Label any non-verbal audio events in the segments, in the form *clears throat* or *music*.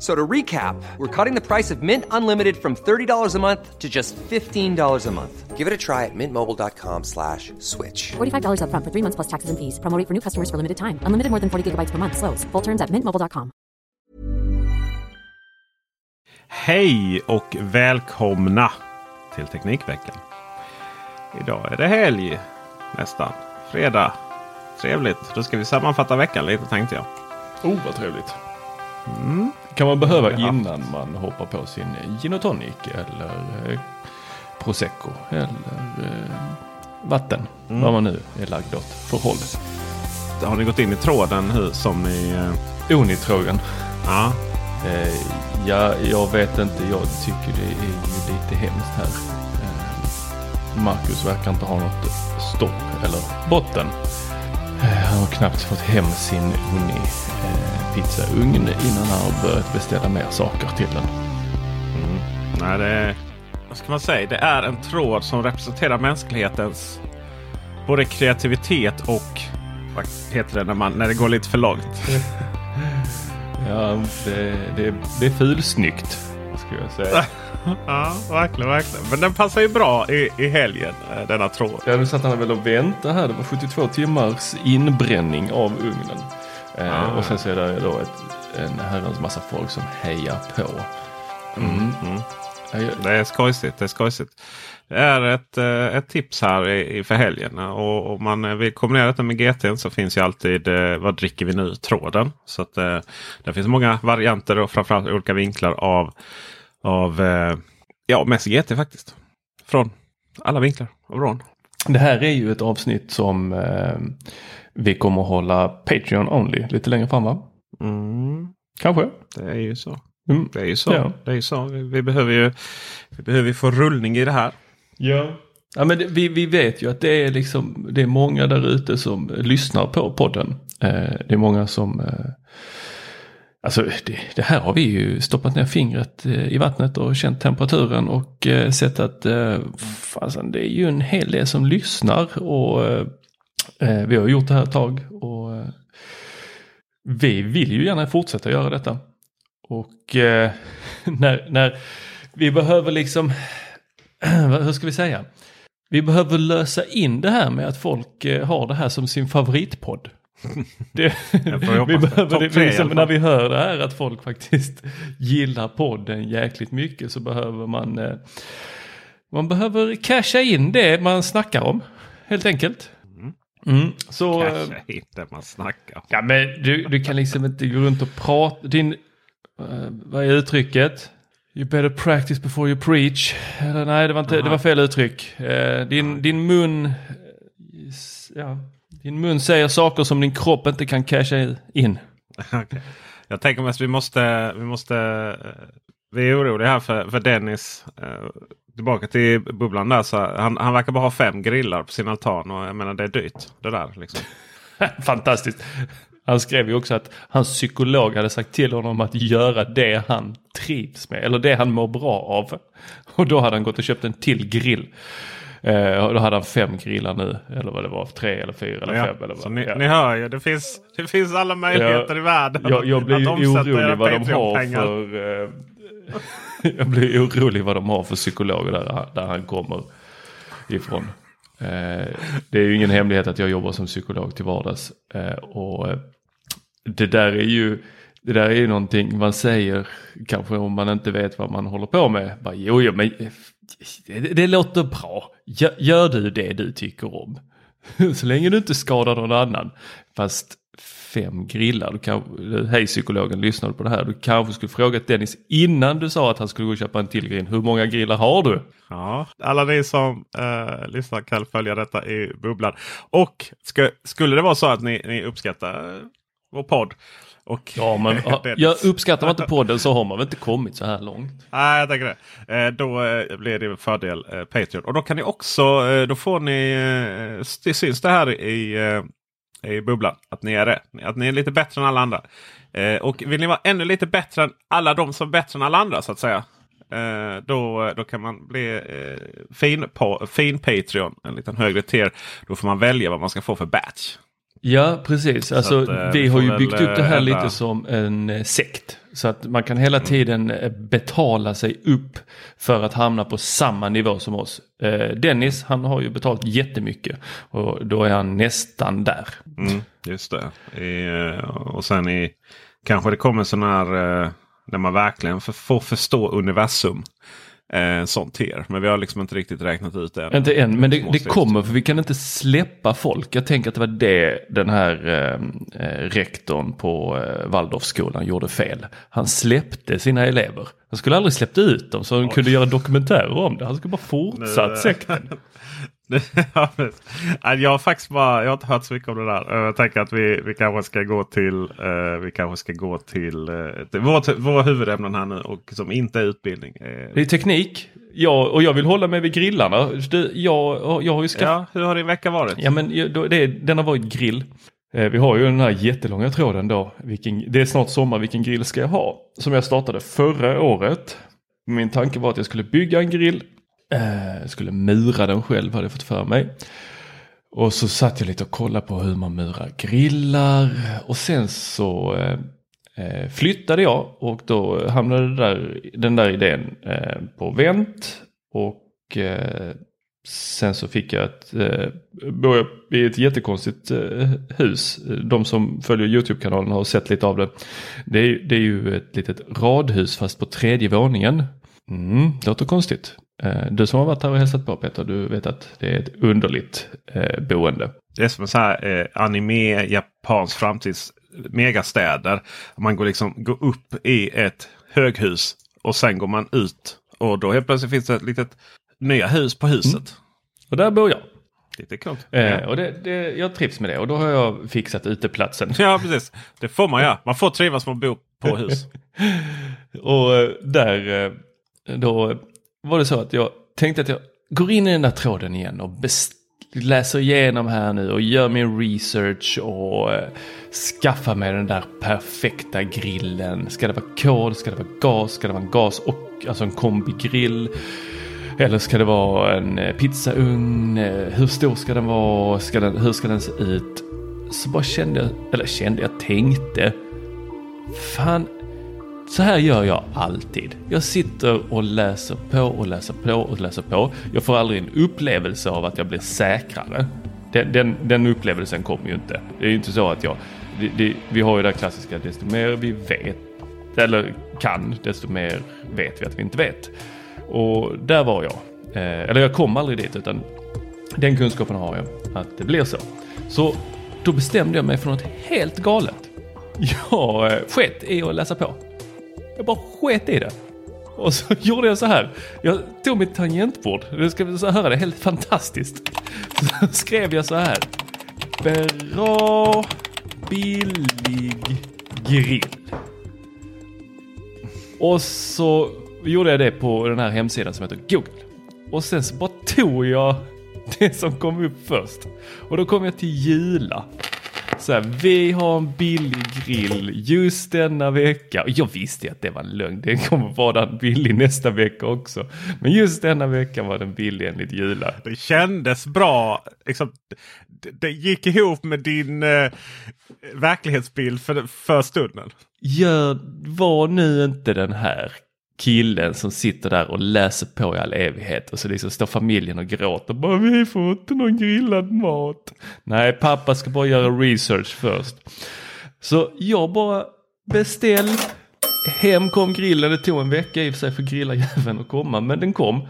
F- So to recap, we're cutting the price of Mint Unlimited from $30 a month to just $15 a month. Give it a try at mintmobile.com slash switch. $45 upfront for three months plus taxes and fees. Promo rate for new customers for limited time. Unlimited more than 40 gigabytes per month. Slows. Full terms at mintmobile.com. Hej och välkomna till Teknikveckan. Idag är det helg nästan. Fredag. Trevligt. Då ska vi sammanfatta veckan lite tänkte jag. Oh, vad trevligt. Mm. Kan man behöva innan man hoppar på sin gin och tonic eller eh, prosecco eller eh, vatten. Vad man nu är lagd åt för håll. Har ni gått in i tråden hur, som ni... eh, Onitrogen. Ja, Eh, ja, jag vet inte. Jag tycker det är ju lite hemskt här. Eh, Marcus verkar inte ha något stopp eller botten. Eh, han har knappt fått hem sin uni eh, pizzaugn innan han har börjat beställa mer saker till den. nej, det är, vad ska man säga? Det är en tråd som representerar mänsklighetens både kreativitet och vad heter det när, man, när det går lite för långt? *laughs* Ja, det, det, det är fulsnyggt. Skulle jag säga. *laughs* ja, verkligen, verkligen. Men den passar ju bra i, i helgen, eh, denna tråd. Ja, nu satt han väl och väntade här. Det var 72 timmars inbränning av ugnen. Eh, Ah. och sen så är det då ett, en herrans massa folk som hejar på. Mm. Ja, jag- Det är skojsigt. Det är skojsigt. Det är ett, eh, ett tips här för helgen. Och om man vill kombinera detta med GT så finns ju alltid eh, Vad dricker vi nu? tråden. Så att eh, det finns många varianter och framförallt olika vinklar av, av eh, ja, mest GT faktiskt. Från alla vinklar av rån. Det här är ju ett avsnitt som eh, vi kommer hålla Patreon only lite längre fram va? Mm, Kanske? det är ju så. Mm. Det är ju så. Ja. Det är ju så. Vi, vi behöver ju vi behöver få rullning i det här. Ja. Ja men det, vi, vi vet ju att det är liksom det är många där ute som lyssnar på podden. Eh, det är många som eh, Alltså det, det här har vi ju stoppat ner fingret eh, i vattnet och känt temperaturen och eh, sett att eh, fasen, det är ju en hel del som lyssnar och eh, vi har gjort det här ett tag och eh, vi vill ju gärna fortsätta göra detta. Och eh, *laughs* när, när vi behöver liksom, *clears throat* hur ska vi säga? Vi behöver lösa in det här med att folk har det här som sin favoritpodd. *laughs* Det, *laughs* vi behöver det, liksom, när vi hör det här att folk faktiskt gillar podden jäkligt mycket så behöver man man behöver casha in det man snackar om. Helt enkelt. Mm. Så, eh, Kanske inte man snackar. Ja men du, du kan liksom inte gå runt och prata. Din, eh, vad är uttrycket? You better practice before you preach. Eller nej, det var, inte, det var fel uttryck. Eh, din, din mun... eh, Ja, din mun säger saker som din kropp inte kan casha in. *laughs* Okej. Jag tänker mest vi måste, vi måste eh, vi är oroliga här för, för Dennis. Tillbaka till bubblan där. Så han, han verkar bara ha fem grillar på sin altan. Och jag menar det är dyrt. Det där liksom. *laughs* Fantastiskt. Han skrev ju också att hans psykolog hade sagt till honom att göra det han trivs med. Eller det han mår bra av. Och då hade han gått och köpt en till grill. Eh, och då hade han fem grillar nu. Eller vad det var, tre eller fyra eller Ja, fem. Eller vad. ni, ja. ni hör ju, det finns, det finns alla möjligheter Ja, i världen. jag, jag blir ju orolig vad de har för... Eh, *laughs* jag blir orolig vad de har för psykologer där, där han kommer ifrån. Eh, det är ju ingen hemlighet att jag jobbar som psykolog till vardags. Eh, och eh, det där är ju det där är ju någonting man säger kanske om man inte vet vad man håller på med. Bara, jo, jo, men eh, det, det låter bra. Gör, gör du det du tycker om. *laughs* Så länge du inte skadar någon annan. Fast fem grillar, du kan, hej psykologen, lyssnar du på det här? Du kanske skulle frågat Dennis innan du sa att han skulle gå och köpa en till grill. Hur många grillar har du? Ja, alla ni som uh, lyssnar kan följa detta i bubblan. Och ska, skulle det vara så att ni, ni uppskattar vår podd. Och Ja, men *laughs* jag uppskattar man inte podden så har man väl inte kommit så här långt. Nej, jag tänker det. Eh, då eh, blir det fördel eh, Patreon. Och då kan ni också, eh, då får ni, eh, det syns det här i, eh, i bubblan. Att ni är det. Att ni är lite bättre än alla andra. Eh, och vill ni vara ännu lite bättre än alla de som är bättre än alla andra så att säga. Eh, då, då kan man bli eh, fin, på, fin Patreon, en liten högre tier. Då får man välja vad man ska få för batch. Ja, precis. Alltså, att, eh, vi har ju byggt upp det här eh, lite som en eh, sekt. Så att man kan hela tiden eh, betala sig upp för att hamna på samma nivå som oss. Eh, Dennis, han har ju betalat jättemycket och då är han nästan där. Mm, just det. I, eh, och sen i kanske det kommer sån här eh, när man verkligen får förstå universum. Eh, sånt tier. Men vi har liksom inte riktigt räknat ut det. än. Inte än, men det, det kommer för vi kan inte släppa folk. Jag tänker att det var det den här eh, eh, rektorn på eh, Waldorfskolan gjorde fel. Han släppte sina elever. Han skulle aldrig släppt ut dem så de kunde göra dokumentärer om det. Han skulle bara fortsatt sekten. *laughs* *laughs* Nej, jag har faktiskt bara, jag har inte hört så mycket om det där. Jag tänker att vi, vi kanske ska gå till, eh, vi kanske ska gå till, eh, till vårt, våra huvudämnen här nu och som inte är utbildning. Eh, Det är teknik. Ja, och jag vill hålla mig vid grillarna. Det, jag, jag har ju skaffat... ja, hur har din vecka varit? Ja, men det, den har varit grill. Eh, Vi har ju den här jättelånga tråden då. Vilken, det är snart sommar, vilken grill ska jag ha? Som jag startade förra året. Min tanke var att jag skulle bygga en grill. Eh, skulle mura den själv hade jag fått för mig. Och så satt jag lite och kollade på hur man murar grillar. Och sen så eh, eh flyttade jag och då hamnade det där, den där idén eh, på vänt. Och eh, sen så fick jag ett, eh, i ett jättekonstigt eh, hus. De som följer YouTube-kanalen har sett lite av det. Det är, det är ju ett litet radhus fast på tredje våningen. Mm, låter konstigt. Eh, du som har varit här och hälsat på Peter, du vet att det är ett underligt eh, boende. Det är som en sån här eh, anime, japansk framtids megastäder. Man går liksom går upp i ett höghus och sen går man ut. Och då helt plötsligt finns det ett litet nya hus på huset. Och där bor jag. Lite coolt. Eh, Ja. och det, det, jag trivs med det och då har jag fixat uteplatsen. ja, precis. Det får man göra. Man får trivas med att bo på hus. *laughs* Och eh, där eh, då var det så att jag tänkte att jag går in i den där tråden igen och läser igenom här nu och gör min research och eh, skaffar mig den där perfekta grillen. Ska det vara kol? Ska det vara gas? Ska det vara en gas och alltså en kombigrill? Eller ska det vara en eh, pizzaugn? Eh, hur stor ska den vara? Ska den, hur ska den se ut? Så bara kände jag, eller kände jag, tänkte. Fan, så här gör jag alltid. Jag sitter och läser på och läser på och läser på. Jag får aldrig en upplevelse av att jag blir säkrare. Den, den, den upplevelsen kommer ju inte. Det är ju inte så att jag... Det, det, vi har ju det klassiska, desto mer vi vet, eller kan, desto mer vet vi att vi inte vet. Och där var jag. Eh, eller jag kom aldrig dit, utan den kunskapen har jag, att det blir så. Så då bestämde jag mig för något helt galet. Jag eh, sket i att läsa på. Jag bara sket i det. Och så *laughs* gjorde jag så här. Jag tog mitt tangentbord. Du ska så höra det, helt fantastiskt. *laughs* Så skrev jag så här. Bra billig grill. Och så gjorde jag det på den här hemsidan som heter Google. Och sen så bara tog jag *laughs* det som kom upp först. Och då kom jag till Jula. Så här, vi har en billig grill just denna vecka. Och jag visste att det var en lögn. Det kommer vara den billig nästa vecka också. Men just denna vecka var den billig enligt Jula. Det kändes bra. Liksom, det, det gick ihop med din eh, verklighetsbild för, för stunden. Gör, var nu inte den här killen som sitter där och läser på i all evighet och så liksom står familjen och gråter. Bara, vi får inte någon grillad mat. Nej, pappa ska bara göra research först. Så jag bara beställ. Hem kom grillen. Det tog en vecka i och för sig för grillarjäveln att komma, men den kom.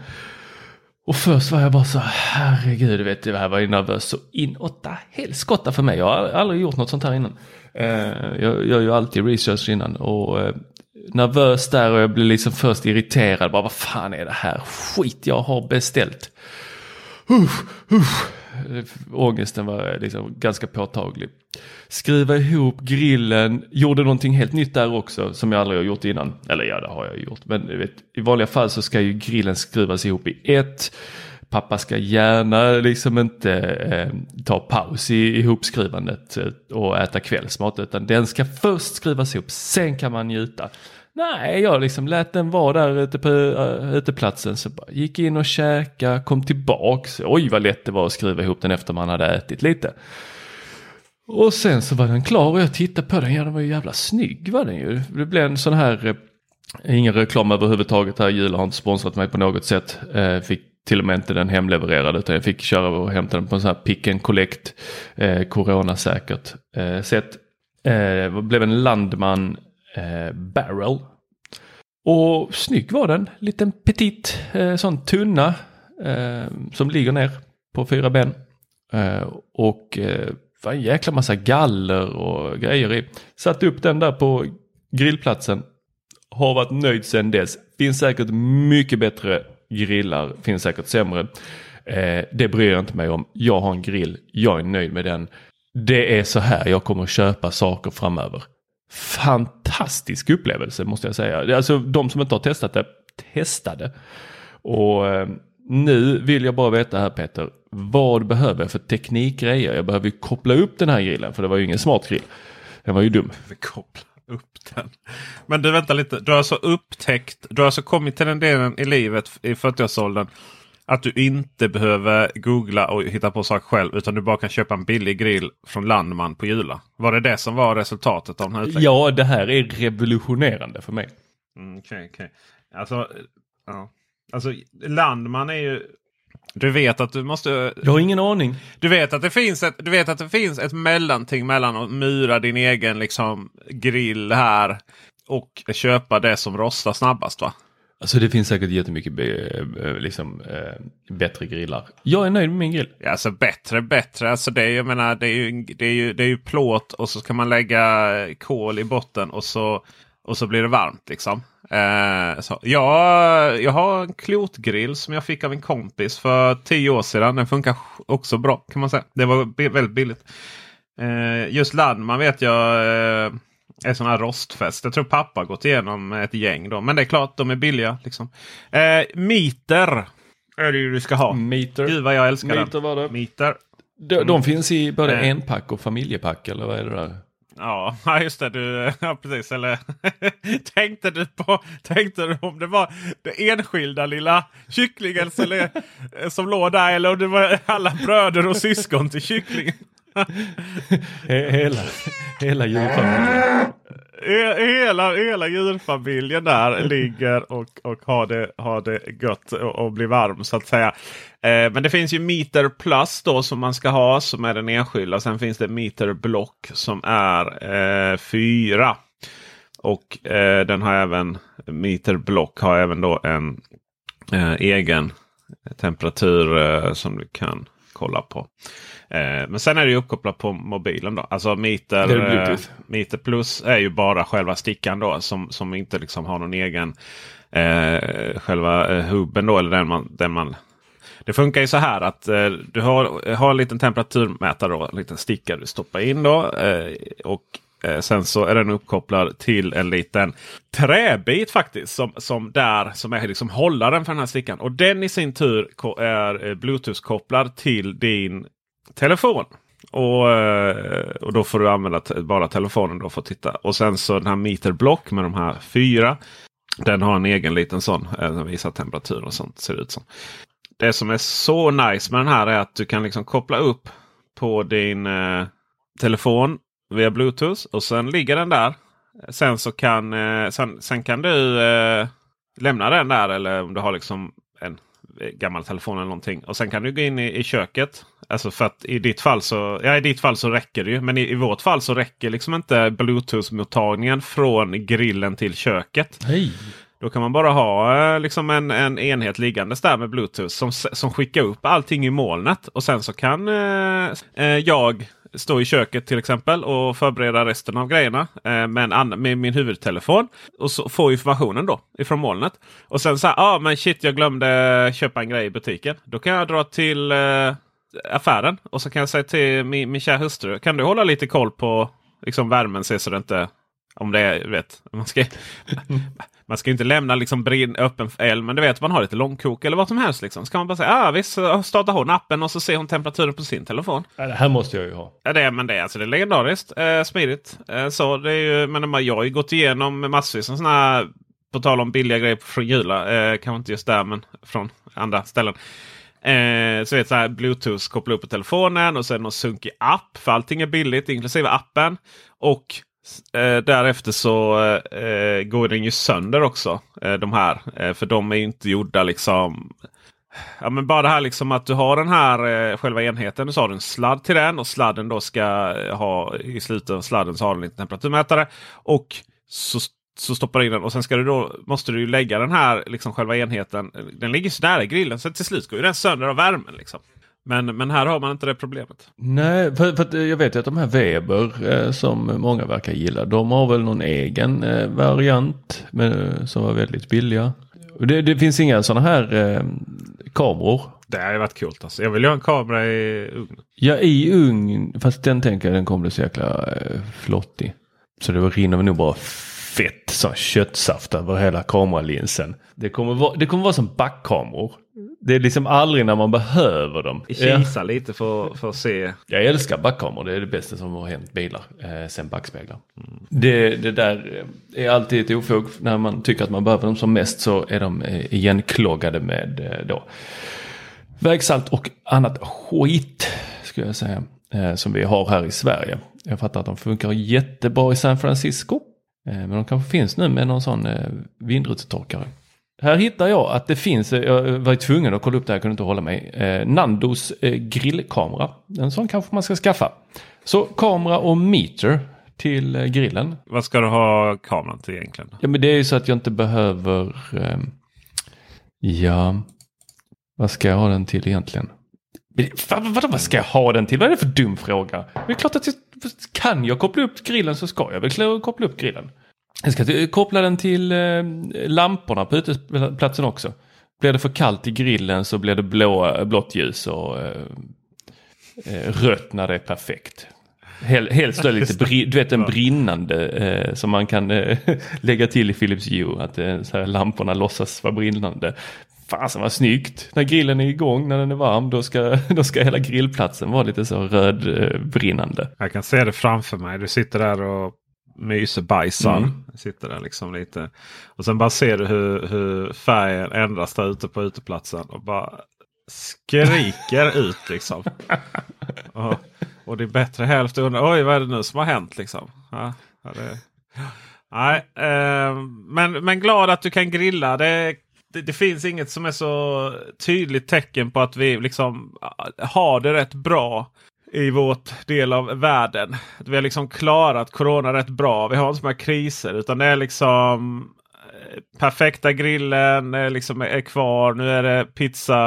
Och först var jag bara så herregud, du vet, det här var ju nervös så inåtta helskotta för mig. Jag har aldrig gjort något sånt här innan. Eh, jag gör ju alltid research innan och eh, nervös där och jag blev liksom först irriterad. Bara vad fan är det här skit jag har beställt? Uff, uff. Ångesten var liksom ganska påtaglig. Skriva ihop grillen, gjorde någonting helt nytt där också som jag aldrig har gjort innan. Eller ja, det har jag gjort. Men vet, i vanliga fall så ska ju grillen skruvas ihop i ett. Pappa ska gärna liksom inte eh, ta paus i ihopskrivandet eh, och äta kvällsmat utan den ska först skruvas ihop, sen kan man njuta. Nej, jag liksom lät den vara där ute på eh, uh, uteplatsen. Så bara gick in och käka, kom tillbaks. Oj vad lätt det var att skriva ihop den efter man hade ätit lite. Och sen så var den klar och jag tittade på den. Ja, den var ju jävla snygg var den ju. Det blev en sån här, eh, ingen reklam överhuvudtaget här. Jula har inte sponsrat mig på något sätt. Eh, fick till och med inte den hemlevererade utan jag fick köra och hämta den på en sån här pick and collect eh, coronasäkert eh, sätt. Eh, blev en Landman eh, Barrel. Och snygg var den, liten petit eh, sån tunna eh, som ligger ner på fyra ben. Eh, och eh, var en jäkla massa galler och grejer i. Satt upp den där på grillplatsen. Har varit nöjd sedan dess. Finns säkert mycket bättre grillar, finns säkert sämre. Eh, det bryr jag inte mig om. Jag har en grill, jag är nöjd med den. Det är så här jag kommer att köpa saker framöver. Fantastisk upplevelse måste jag säga. Alltså de som inte har testat det, testa det. Och eh, nu vill jag bara veta här Peter, vad behöver jag för teknikgrejer? Jag behöver ju koppla upp den här grillen för det var ju ingen smart grill. Den var ju dum. Koppla upp den. Men du vänta lite. Du har alltså upptäckt, du har alltså kommit till den delen i livet i 40-årsåldern. Att du inte behöver googla och hitta på saker själv. Utan du bara kan köpa en billig grill från Landman på Jula. Var det det som var resultatet av den här utvecklingen? Ja, det här är revolutionerande för mig. Mm, okay, okay. Alltså, ja. alltså Landman är ju du vet att du måste... Jag har ingen aning. Du vet att det finns ett, du vet att det finns ett mellanting mellan att myra din egen liksom, grill här och köpa det som rostar snabbast va? Alltså det finns säkert jättemycket be, liksom, eh, bättre grillar. Jag är nöjd med min grill. Ja, alltså bättre, bättre. Alltså det, är, jag menar, det, är ju, det, är ju, det är ju plåt och så ska man lägga kol i botten och så, och så blir det varmt. liksom. Eh, så, ja, jag har en klotgrill som jag fick av en kompis för tio år sedan. Den funkar också bra kan man säga. Det var väldigt billigt. Eh, just Landman vet jag eh, är sån här rostfest. Jag tror pappa gått igenom ett gäng. Då. Men det är klart, de är billiga. Liksom. Eh, meter är det ju du ska ha. Meter. Gud vad jag älskar Meter var det. Meter. De, de Mm. finns i både Eh. enpack och familjepack eller vad är det där? *laughs* Ja, just det. Du, *laughs* ja, precis. Eller, *laughs* tänkte du på tänkte du om det var det enskilda lilla kycklingen som, som låg där eller om det var alla bröder och syskon till kycklingen? Hela, hela julfamiljen. He- Hela, hela djurfamiljen där *laughs* ligger och, och har, det, har det gött och, och blir varm så att säga. Eh, men det finns ju Meter Plus då som man ska ha som är den enskilda. Sen finns det Meter Block som är eh, fyra. Och eh, den har även Meter Block har även då en eh, egen temperatur eh, som du kan kolla på. Eh, men sen är det ju uppkopplat på mobilen. då. Alltså meter, eh, meter plus är ju bara själva stickan då som, som inte liksom har någon egen eh, själva eh, hubben då. Eller den man, den man det funkar ju så här att eh, du har, har en liten temperaturmätare, då, en liten sticka du stoppar in. då eh, och Eh, sen så är den uppkopplad till en liten träbit faktiskt. Som, som, där, som är liksom hållaren för den här stickan. Och den i sin tur är eh, Bluetooth-kopplad till din telefon. Och, eh, och då får du använda bara telefonen då för att titta. Och sen så den här meterblock med de här fyra. Den har en egen liten sån. Den visar temperatur och sånt ser det ut som. Det som är så nice med den här är att du kan liksom koppla upp på din eh, telefon via Bluetooth. Och sen ligger den där. Sen så kan, eh, sen, sen kan du eh, lämna den där eller om du har liksom en gammal telefon eller någonting. Och sen kan du gå in i, i köket. Alltså för att i ditt fall så, ja, i ditt fall så räcker det ju. Men i, i vårt fall så räcker liksom inte Bluetooth-mottagningen från grillen till köket. Hej. Då kan man bara ha eh, liksom en, en enhet liggandes där med Bluetooth som, som skickar upp allting i molnet. Och sen så kan eh, eh jag stå i köket till exempel och förbereda resten av grejerna eh, med, en med min huvudtelefon. Och så få informationen då ifrån molnet. Och sen så här, ah, men shit jag glömde köpa en grej i butiken. Då kan jag dra till eh, affären och så kan jag säga till min, min kära hustru. Kan du hålla lite koll på liksom, värmen så det inte om det är, vet, man ska, man ska inte lämna liksom brinn, öppen eld, men du vet man har lite långkok eller vad som helst. Liksom. Så kan man bara säga ah, visst, startar hon appen och så ser hon temperaturen på sin telefon. Ja, det här måste jag ju ha. Ja, det, men det, är, alltså, det är legendariskt eh, smidigt. Eh, så det är ju, men jag har ju gått igenom massvis av sådana här, på tal om billiga grejer från Jula. Eh, kanske inte just där, men från andra ställen. Eh, så vet så här, Bluetooth koppla upp på telefonen och sen någon sunkig app. För allting är billigt inklusive appen. Och Eh, därefter så eh, eh, går den ju sönder också. Eh, de här. Eh, för de är ju inte gjorda liksom. Ja men bara det här liksom att du har den här eh, själva enheten. Så har du en sladd till den och sladden då ska eh, ha i slutet av sladden så har den en temperaturmätare. Och så, så stoppar du in den och sen ska du då, måste du lägga den här liksom själva enheten. Den ligger så nära grillen så till slut går ju den sönder av värmen. Liksom. Men, men här har man inte det problemet. Nej, för, för jag vet ju att de här Weber eh, som många verkar gilla, de har väl någon egen eh, variant med, som var väldigt billiga. Det, det finns inga sådana här eh, kameror. Det hade varit coolt alltså. Jag vill ju ha en kamera i ugn. Ja, i ugn. Fast den tänker jag den kommer bli så jäkla eh, flottig. Så det rinner nog bara fett sån köttsaft över hela kameralinsen. Det kommer vara, det kommer vara som backkameror. Det är liksom aldrig när man behöver dem. Kisa ja. lite för, för att se. Jag älskar backkameror. Det är det bästa som har hänt bilar. Eh, sen backspeglar. Mm. Det, det där är alltid ett ofog. När man tycker att man behöver dem som mest så är de eh, igenkloggade med eh, då vägsalt och annat skit. Skulle jag säga. Eh, som vi har här i Sverige. Jag fattar att de funkar jättebra i San Francisco. Eh, men de kanske finns nu med någon sån eh, vindrutetorkare. Här hittar jag att det finns, eh, jag var tvungen att kolla upp det här, jag kunde inte hålla mig. Nandos grillkamera. En sån kanske man ska skaffa. Så kamera och meter till grillen. Vad ska du ha kameran till egentligen? Ja men det är ju så att jag inte behöver, ja, vad ska jag ha den till egentligen? Vad, vad, vad ska jag ha den till? Vad är det för dum fråga? Det är klart att jag, kan jag koppla upp grillen så ska jag väl koppla upp grillen. Jag ska koppla den till eh, lamporna på uteplatsen också. Blir det för kallt i grillen så blir det blå, blått ljus och eh, eh rött när det är perfekt. helst då lite du vet en brinnande eh, som man kan eh, *laughs* lägga till i Philips Hue. Att eh, så här, lamporna låtsas vara brinnande. Fasen vad snyggt! När grillen är igång, när den är varm, då ska, *laughs* då ska hela grillplatsen vara lite så rödbrinnande. Jag kan se det framför mig. Du sitter där och myser bajsar. Mm. Sitter där liksom lite. Och sen bara ser du hur, hur färgen ändras där ute på uteplatsen. Och bara skriker *laughs* ut liksom. Och, och det är bättre hälften undrar oj vad är det nu som har hänt liksom. Ja, det, nej, eh, men, men glad att du kan grilla. Det det, det, finns inget som är så tydligt tecken på att vi liksom har det rätt bra i vårt del av världen. Vi har liksom klarat corona rätt bra. Vi har inte så många kriser utan det är liksom eh, perfekta grillen är, liksom är kvar. Nu är det pizza,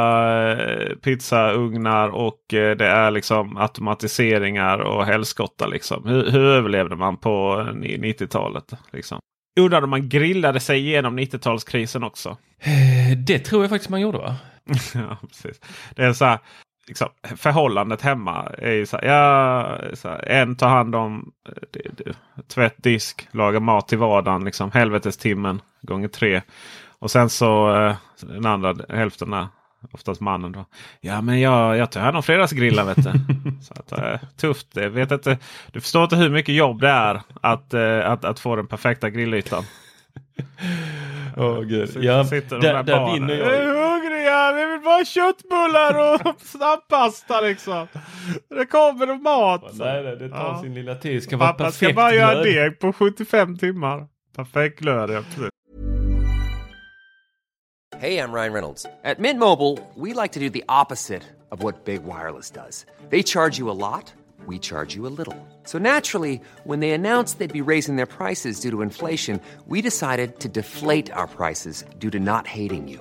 eh, pizzaugnar och eh, det är liksom automatiseringar och helskotta. Liksom. Hur, hur överlevde man på 90-talet? Liksom? Undrar om man grillade sig igenom 90-talskrisen också? Det tror jag faktiskt man gjorde va? *laughs* ja, precis. Det är så här, liksom, förhållandet hemma är ju så här, ja, så här, en tar hand om det, det, tvätt, disk, laga mat till vardagen. Liksom, helvetestimmen gånger tre. Och sen så eh, den andra hälften där, Oftast mannen då. Ja men jag, jag tar hand om fredagsgrillar vet du. *laughs* Så att, äh, tufft. Jag vet inte, du förstår inte hur mycket jobb det är att, äh, att, att få den perfekta grillytan. Åh gud. Sitter, Ja, sitter de där, där, där vinner Jag jag. hungriga! Vi vill bara ha köttbullar och *laughs* snabbpasta liksom. Det kommer och mat. Nej, nej, det tar Ja. sin lilla tid. Det ska vara Pappa ska perfekt bara göra deg på 75 timmar. Perfekt glöd, ja precis. Hey, I'm Ryan Reynolds. At Mint Mobile, we like to do the opposite of what Big Wireless does. They charge you a lot, we charge you a little. So naturally, when they announced they'd be raising their prices due to inflation, we decided to deflate our prices due to not hating you.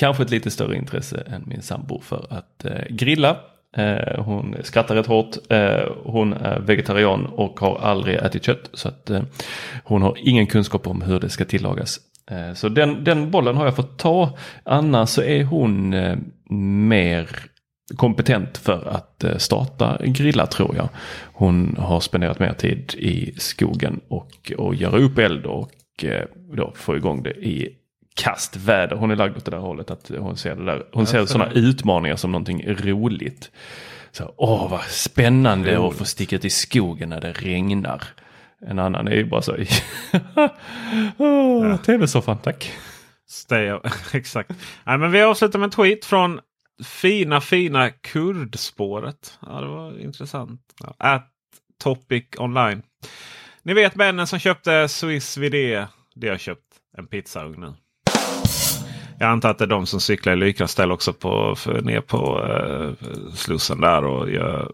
kanske ett lite större intresse än min sambo för att eh, grilla. Eh, hon skrattar rätt hårt. Eh, hon är vegetarian och har aldrig ätit kött. Så att eh, hon har ingen kunskap om hur det ska tillagas. Eh, så den, den bollen har jag fått ta. Annars så är hon eh, mer kompetent för att eh, starta grilla tror jag. Hon har spenderat mer tid i skogen och, och göra upp eld och eh, då få igång det i kastväder. Hon är lagd åt det där hållet att hon ser det där. Hon ser sådana utmaningar som någonting roligt. Så, åh vad spännande att få sticka ut i skogen när det regnar. En annan är ju bara så. *laughs* oh, Tv-soffan tack. Stay, *laughs* exakt. Nej, men vi avslutar med en tweet från fina fina kurdspåret. Ja, det var intressant. Ja, at Topic online. Ni vet männen som köpte Swiss VD. De har köpt en pizzaugn nu. Jag antar att det är de som cyklar i Lykraställ också på, för, ner på eh, Slussen där och gör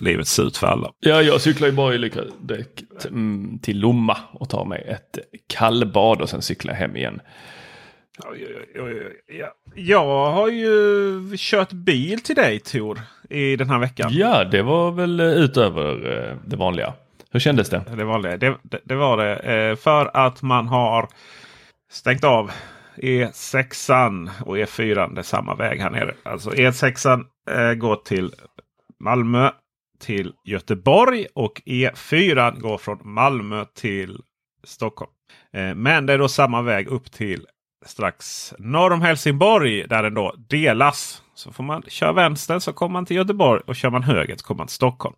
livet surt för alla. Ja, jag cyklar ju bara i Lyckradäck mm, till Lomma och tar mig ett kallbad och sen cyklar jag hem igen. Jag har ju kört bil till dig Tor i den här veckan. Ja, det var väl eh, utöver eh, det vanliga. Hur kändes det? Det var det. Det, det, det var det. Eh, för att man har stängt av E6 och E4. Det är samma väg här nere. Alltså E6 eh, går till Malmö till Göteborg och E4 går från Malmö till Stockholm. Eh, men det är då samma väg upp till strax norr om Helsingborg där den då delas. Så får man köra vänster så kommer man till Göteborg och kör man höger så kommer man till Stockholm.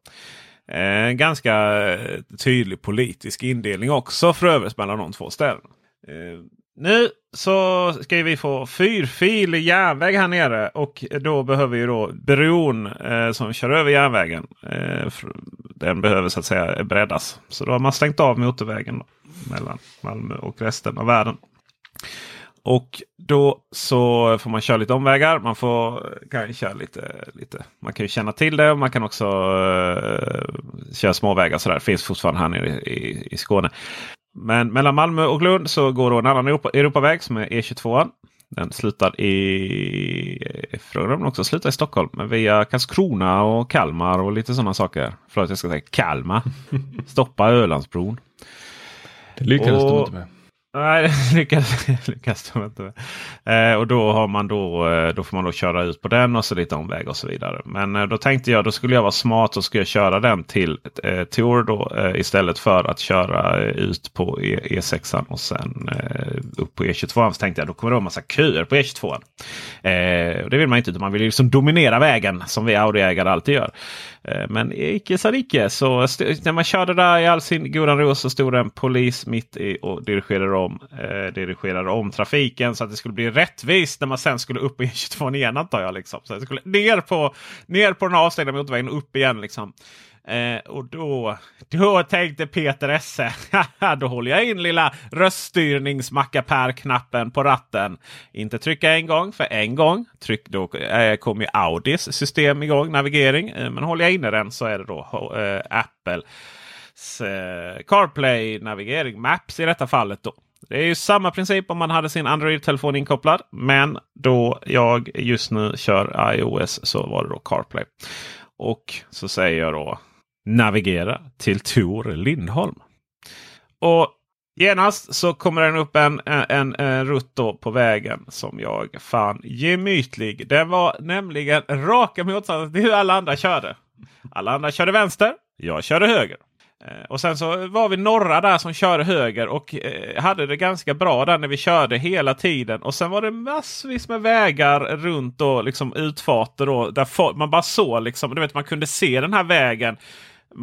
En ganska eh, tydlig politisk indelning också för övrigt mellan de två städerna. Eh, nu så ska vi få fyrfilig järnväg här nere och då behöver ju då bron eh, som kör över järnvägen. Eh, den behöver så att säga breddas. Så då har man stängt av motorvägen då, mellan Malmö och resten av världen. Och då så får man köra lite omvägar. Man får kan köra lite, lite. Man kan ju känna till det. och Man kan också eh, köra småvägar. Så där. Det finns fortfarande här nere i, i, i Skåne. Men mellan Malmö och Lund så går då en annan Europa, Europaväg som är E22. Den slutar i... Frågan om den också slutar i Stockholm. Men via Karlskrona och Kalmar och lite sådana saker. Förlåt jag ska säga Kalmar. *laughs* Stoppa Ölandsbron. Det lyckades och, de inte med. Nej, det *laughs* lyckas, lyckas de inte med. Eh, och då, har man då, eh, då får man då köra ut på den och så lite omväg och så vidare. Men eh, då tänkte jag då skulle jag vara smart och skulle jag köra den till eh, Tor då eh, istället för att köra eh, ut på e, e 6 och sen eh, upp på E22. Så tänkte jag då kommer det vara massa köer på E22. Eh, och det vill man inte. Man vill liksom dominera vägen som vi Audi-ägare alltid gör. Eh, men icke sa icke. Så när man körde där i all sin godan ro så stod det en polis mitt i och dirigerade om, eh, dirigerade om trafiken så att det skulle bli rättvist när man sen skulle upp i 22 e igen antar jag. Liksom. Så det skulle ner på, ner på den avstängda motorvägen och upp igen. Liksom. Eh, och då, då tänkte Peter Esse, då håller jag in lilla röststyrningsmackapär-knappen på ratten. Inte trycka en gång, för en gång tryck, då eh, kommer ju Audis system igång, navigering. Eh, men håller jag inne den så är det då eh, Apple eh, CarPlay navigering, Maps i detta fallet. då. Det är ju samma princip om man hade sin Android-telefon inkopplad. Men då jag just nu kör iOS så var det då CarPlay. Och så säger jag då navigera till Tor Lindholm. Och genast så kommer den upp en, en, en rutt på vägen som jag fann gemytlig. Den var nämligen raka motsatsen till hur alla andra körde. Alla andra körde vänster. Jag körde höger. Eh, och sen så var vi några där som körde höger och eh, hade det ganska bra där när vi körde hela tiden. Och sen var det massvis med vägar runt och liksom utfarter då, där man bara såg liksom. Du vet man kunde se den här vägen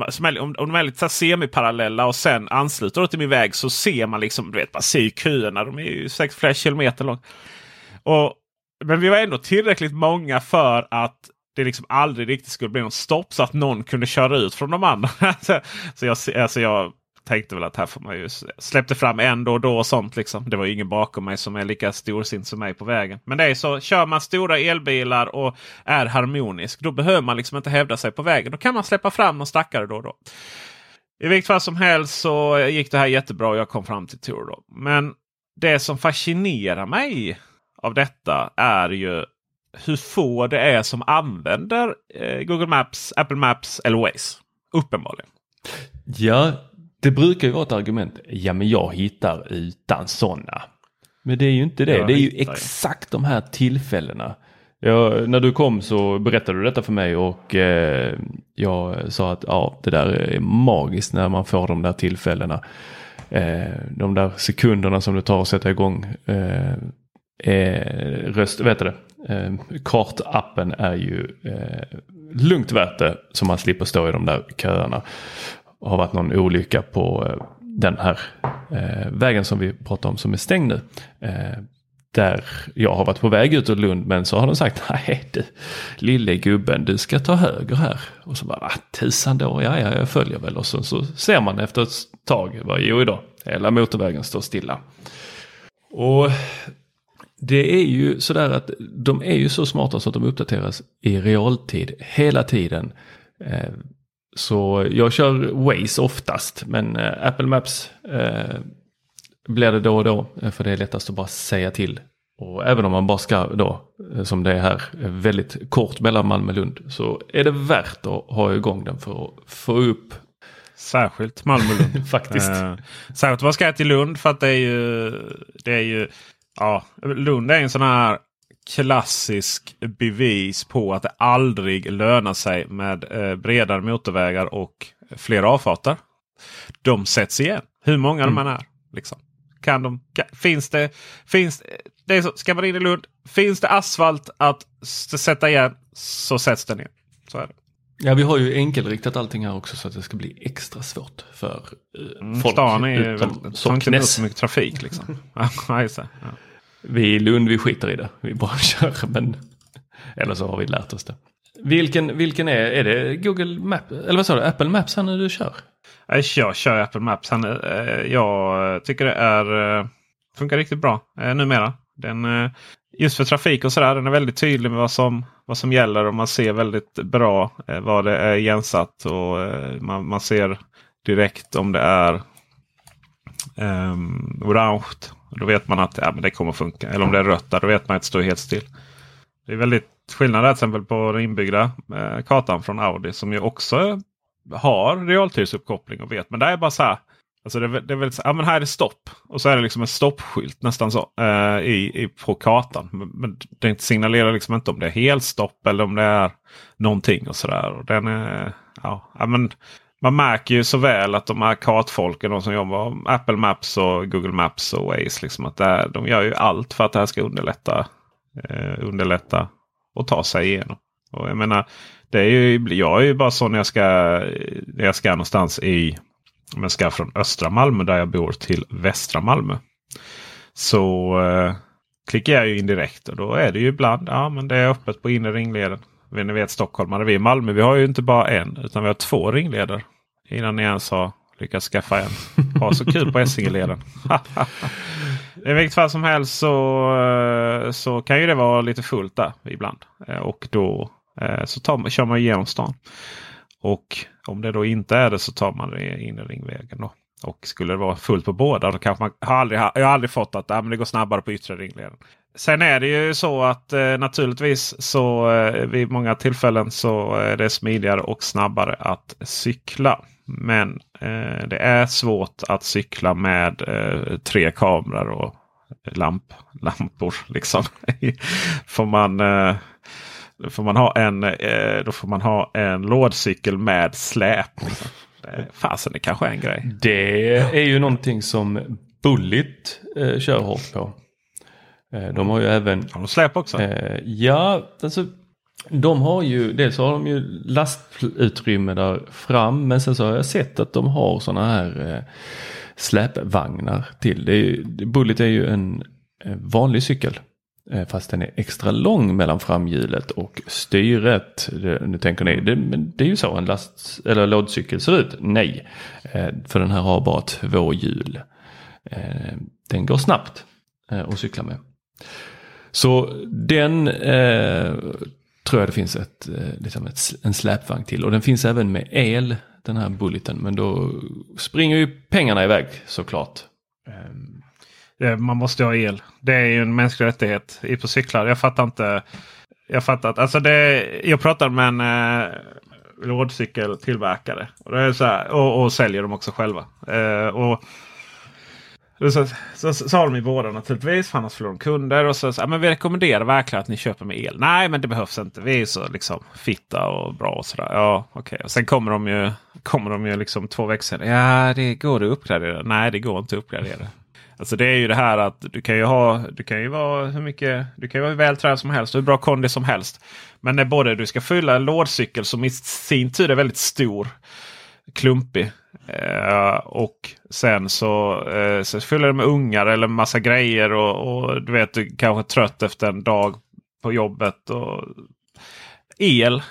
som är, om, om de är lite semiparallella och sen ansluter till min väg så ser man liksom, du vet, man ser köerna. De är ju sex flera kilometer långa. Och, men vi var ändå tillräckligt många för att det liksom aldrig riktigt skulle bli något stopp så att någon kunde köra ut från de andra. *laughs* så jag, alltså jag tänkte väl att här får man ju släppte fram en då och då och sånt. Liksom. Det var ingen bakom mig som är lika storsint som mig på vägen. Men det är så, kör man stora elbilar och är harmonisk. Då behöver man liksom inte hävda sig på vägen. Då kan man släppa fram någon stackare då och då. I vilket fall som helst så gick det här jättebra och jag kom fram till Tour. Då. Men det som fascinerar mig av detta är ju hur få det är som använder eh, Google Maps, Apple Maps eller Waze. Uppenbarligen. Ja, det brukar ju vara ett argument. Ja, men jag hittar utan sådana. Men det är ju inte det. Jag det är ju exakt de här tillfällena. Jag, när du kom så berättade du detta för mig och eh, jag sa att ja, det där är magiskt när man får de där tillfällena. Eh, de där sekunderna som det tar att sätta igång eh, eh, röst, vet du det? Eh, kartappen är ju eh, lugnt värt det så man slipper stå i de där köerna Det har varit någon olycka på eh, den här eh, vägen som vi pratar om som är stängd nu. Eh, där jag har varit på väg ut ur Lund men så har de sagt *laughs* nej du lille gubben du ska ta höger här. Och så bara va tusan då, ja ja jag följer väl och så, så ser man efter ett tag, bara, jo idag, hela motorvägen står stilla. Och det är ju sådär att de är ju så smarta så att de uppdateras i realtid hela tiden. Eh, så jag kör Waze oftast men eh, Apple Maps eh, blir det då och då för det är lättast att bara säga till. Och även om man bara ska då, som det är här, väldigt kort mellan Malmö och Lund så är det värt att ha igång den för att få upp Särskilt Malmö-Lund. *laughs* Faktiskt. Eh, särskilt man ska till Lund för att det är ju, det är ju ja, Lund är en sån här klassisk bevis på att det aldrig lönar sig med eh, bredare motorvägar och fler avfarter. De sätts igen. Hur många mm. de än är. Liksom. Kan de, kan, finns det, finns, det så, ska man in i Lund, finns det asfalt att sätta igen så sätts den igen. Så är det. Ja, vi har ju enkelriktat allting här också så att det ska bli extra svårt för uh, mm, folk. Stan är utom Socknes. så mycket trafik liksom. *laughs* ja, vi i Lund, vi skiter i det. Vi bara *laughs* kör. Men, eller så har vi lärt oss det. Vilken, vilken är, är det Google Maps, eller vad sa du, Apple Maps här nu du kör? Jag kör Apple Maps. Eh, jag tycker det är, eh, funkar riktigt bra eh, numera. Den, just för trafik och sådär. Den är väldigt tydlig med vad som, vad som gäller och man ser väldigt bra vad det är igensatt. Och man, man ser direkt om det är um, orange. Då vet man att ja, men det kommer funka. Eller om det är rött där, då vet man att det står helt still. Det är väldigt skillnad där. till exempel på den inbyggda eh, kartan från Audi som ju också har realtidsuppkoppling och vet. Men det är bara så här. Alltså det, det är väl så, ja, men här är det stopp. Och så är det liksom en stoppskylt nästan så eh, i, i, på kartan. Men, men den signalerar liksom inte om det är helt stopp eller om det är någonting och sådär. Och den är, ja, ja, men man märker ju så väl att de här kartfolken, de som jobbar med Apple Maps och Google Maps och Waze. Liksom att här, de gör ju allt för att det här ska underlätta, eh, underlätta och ta sig igenom. Och jag menar, det är ju, jag är ju bara så när jag ska, när jag ska någonstans i om jag ska från östra Malmö där jag bor till västra Malmö. Så eh, klickar jag ju in direkt och då är det ju ibland ja men det är öppet på inre ringleden. Ni vet stockholmare, vi i Malmö vi har ju inte bara en utan vi har två ringleder. Innan ni ens har lyckats skaffa en. Ha så kul på Essingeleden. *laughs* I vilket fall som helst så, eh, så kan ju det vara lite fullt där ibland. Eh, och då eh, så tar man, kör man igenom stan. Och om det då inte är det så tar man det in i ringvägen. Då. Och skulle det vara fullt på båda då kanske man har aldrig, jag har aldrig fått att ja, men det går snabbare på yttre ringleden. Sen är det ju så att eh, naturligtvis så eh, vid många tillfällen så eh, är det smidigare och snabbare att cykla. Men eh, det är svårt att cykla med eh, tre kameror och lamp, lampor. *laughs* Liksom. får man eh, då får man ha en, eh, då får man ha en lådcykel med släp. Fasen, det kanske är en grej. Det är ju någonting som Bullit eh, kör hårt på. Eh, de har ju även... Har de släp också? Eh, ja, alltså de har ju, dels har de ju lastutrymme där fram men sen så har jag sett att de har sådana här eh, släpvagnar till. Det är, Bullet är ju en eh, vanlig cykel. Eh, fast den är extra lång mellan framhjulet och styret. nu tänker ni, det, men det är ju så en last eller lådcykel ser ut. Nej, eh, för den här har bara två hjul. Eh, den går snabbt att cykla med. Så den eh, tror jag det finns ett, eh, liksom ett, en släpvagn till. Och den finns även med el, den här bulleten. Men då springer ju pengarna iväg såklart. Ehm, man måste ha el. Det är ju en mänsklig rättighet i på cyklar. Jag fattar inte. Jag fattar att, alltså det, jag pratade med en eh, lådcykeltillverkare. Och, det är så här, och, och säljer dem också själva. Eh, och så, så, så, sa de i båda naturligtvis, för annars förlorar de kunder. Och så sa men vi rekommenderar verkligen att ni köper med el. Nej, men det behövs inte. Vi är så liksom fitta och bra och sådär. Ja, okej. Okay. Sen kommer de ju, kommer de ju liksom två veckor senare. Ja, det går att uppgradera. Nej, det går inte att uppgradera. Alltså det är ju det här att du kan ju ha, du kan ju vara hur mycket, du kan ju vara vältränad som helst och hur bra kondis som helst. Men när både du ska fylla en lådcykel som i sin tur är väldigt stor, klumpig. Eh, och sen så, eh, så fyller det med ungar eller massa grejer och, och du vet du kanske är trött efter en dag på jobbet. Och el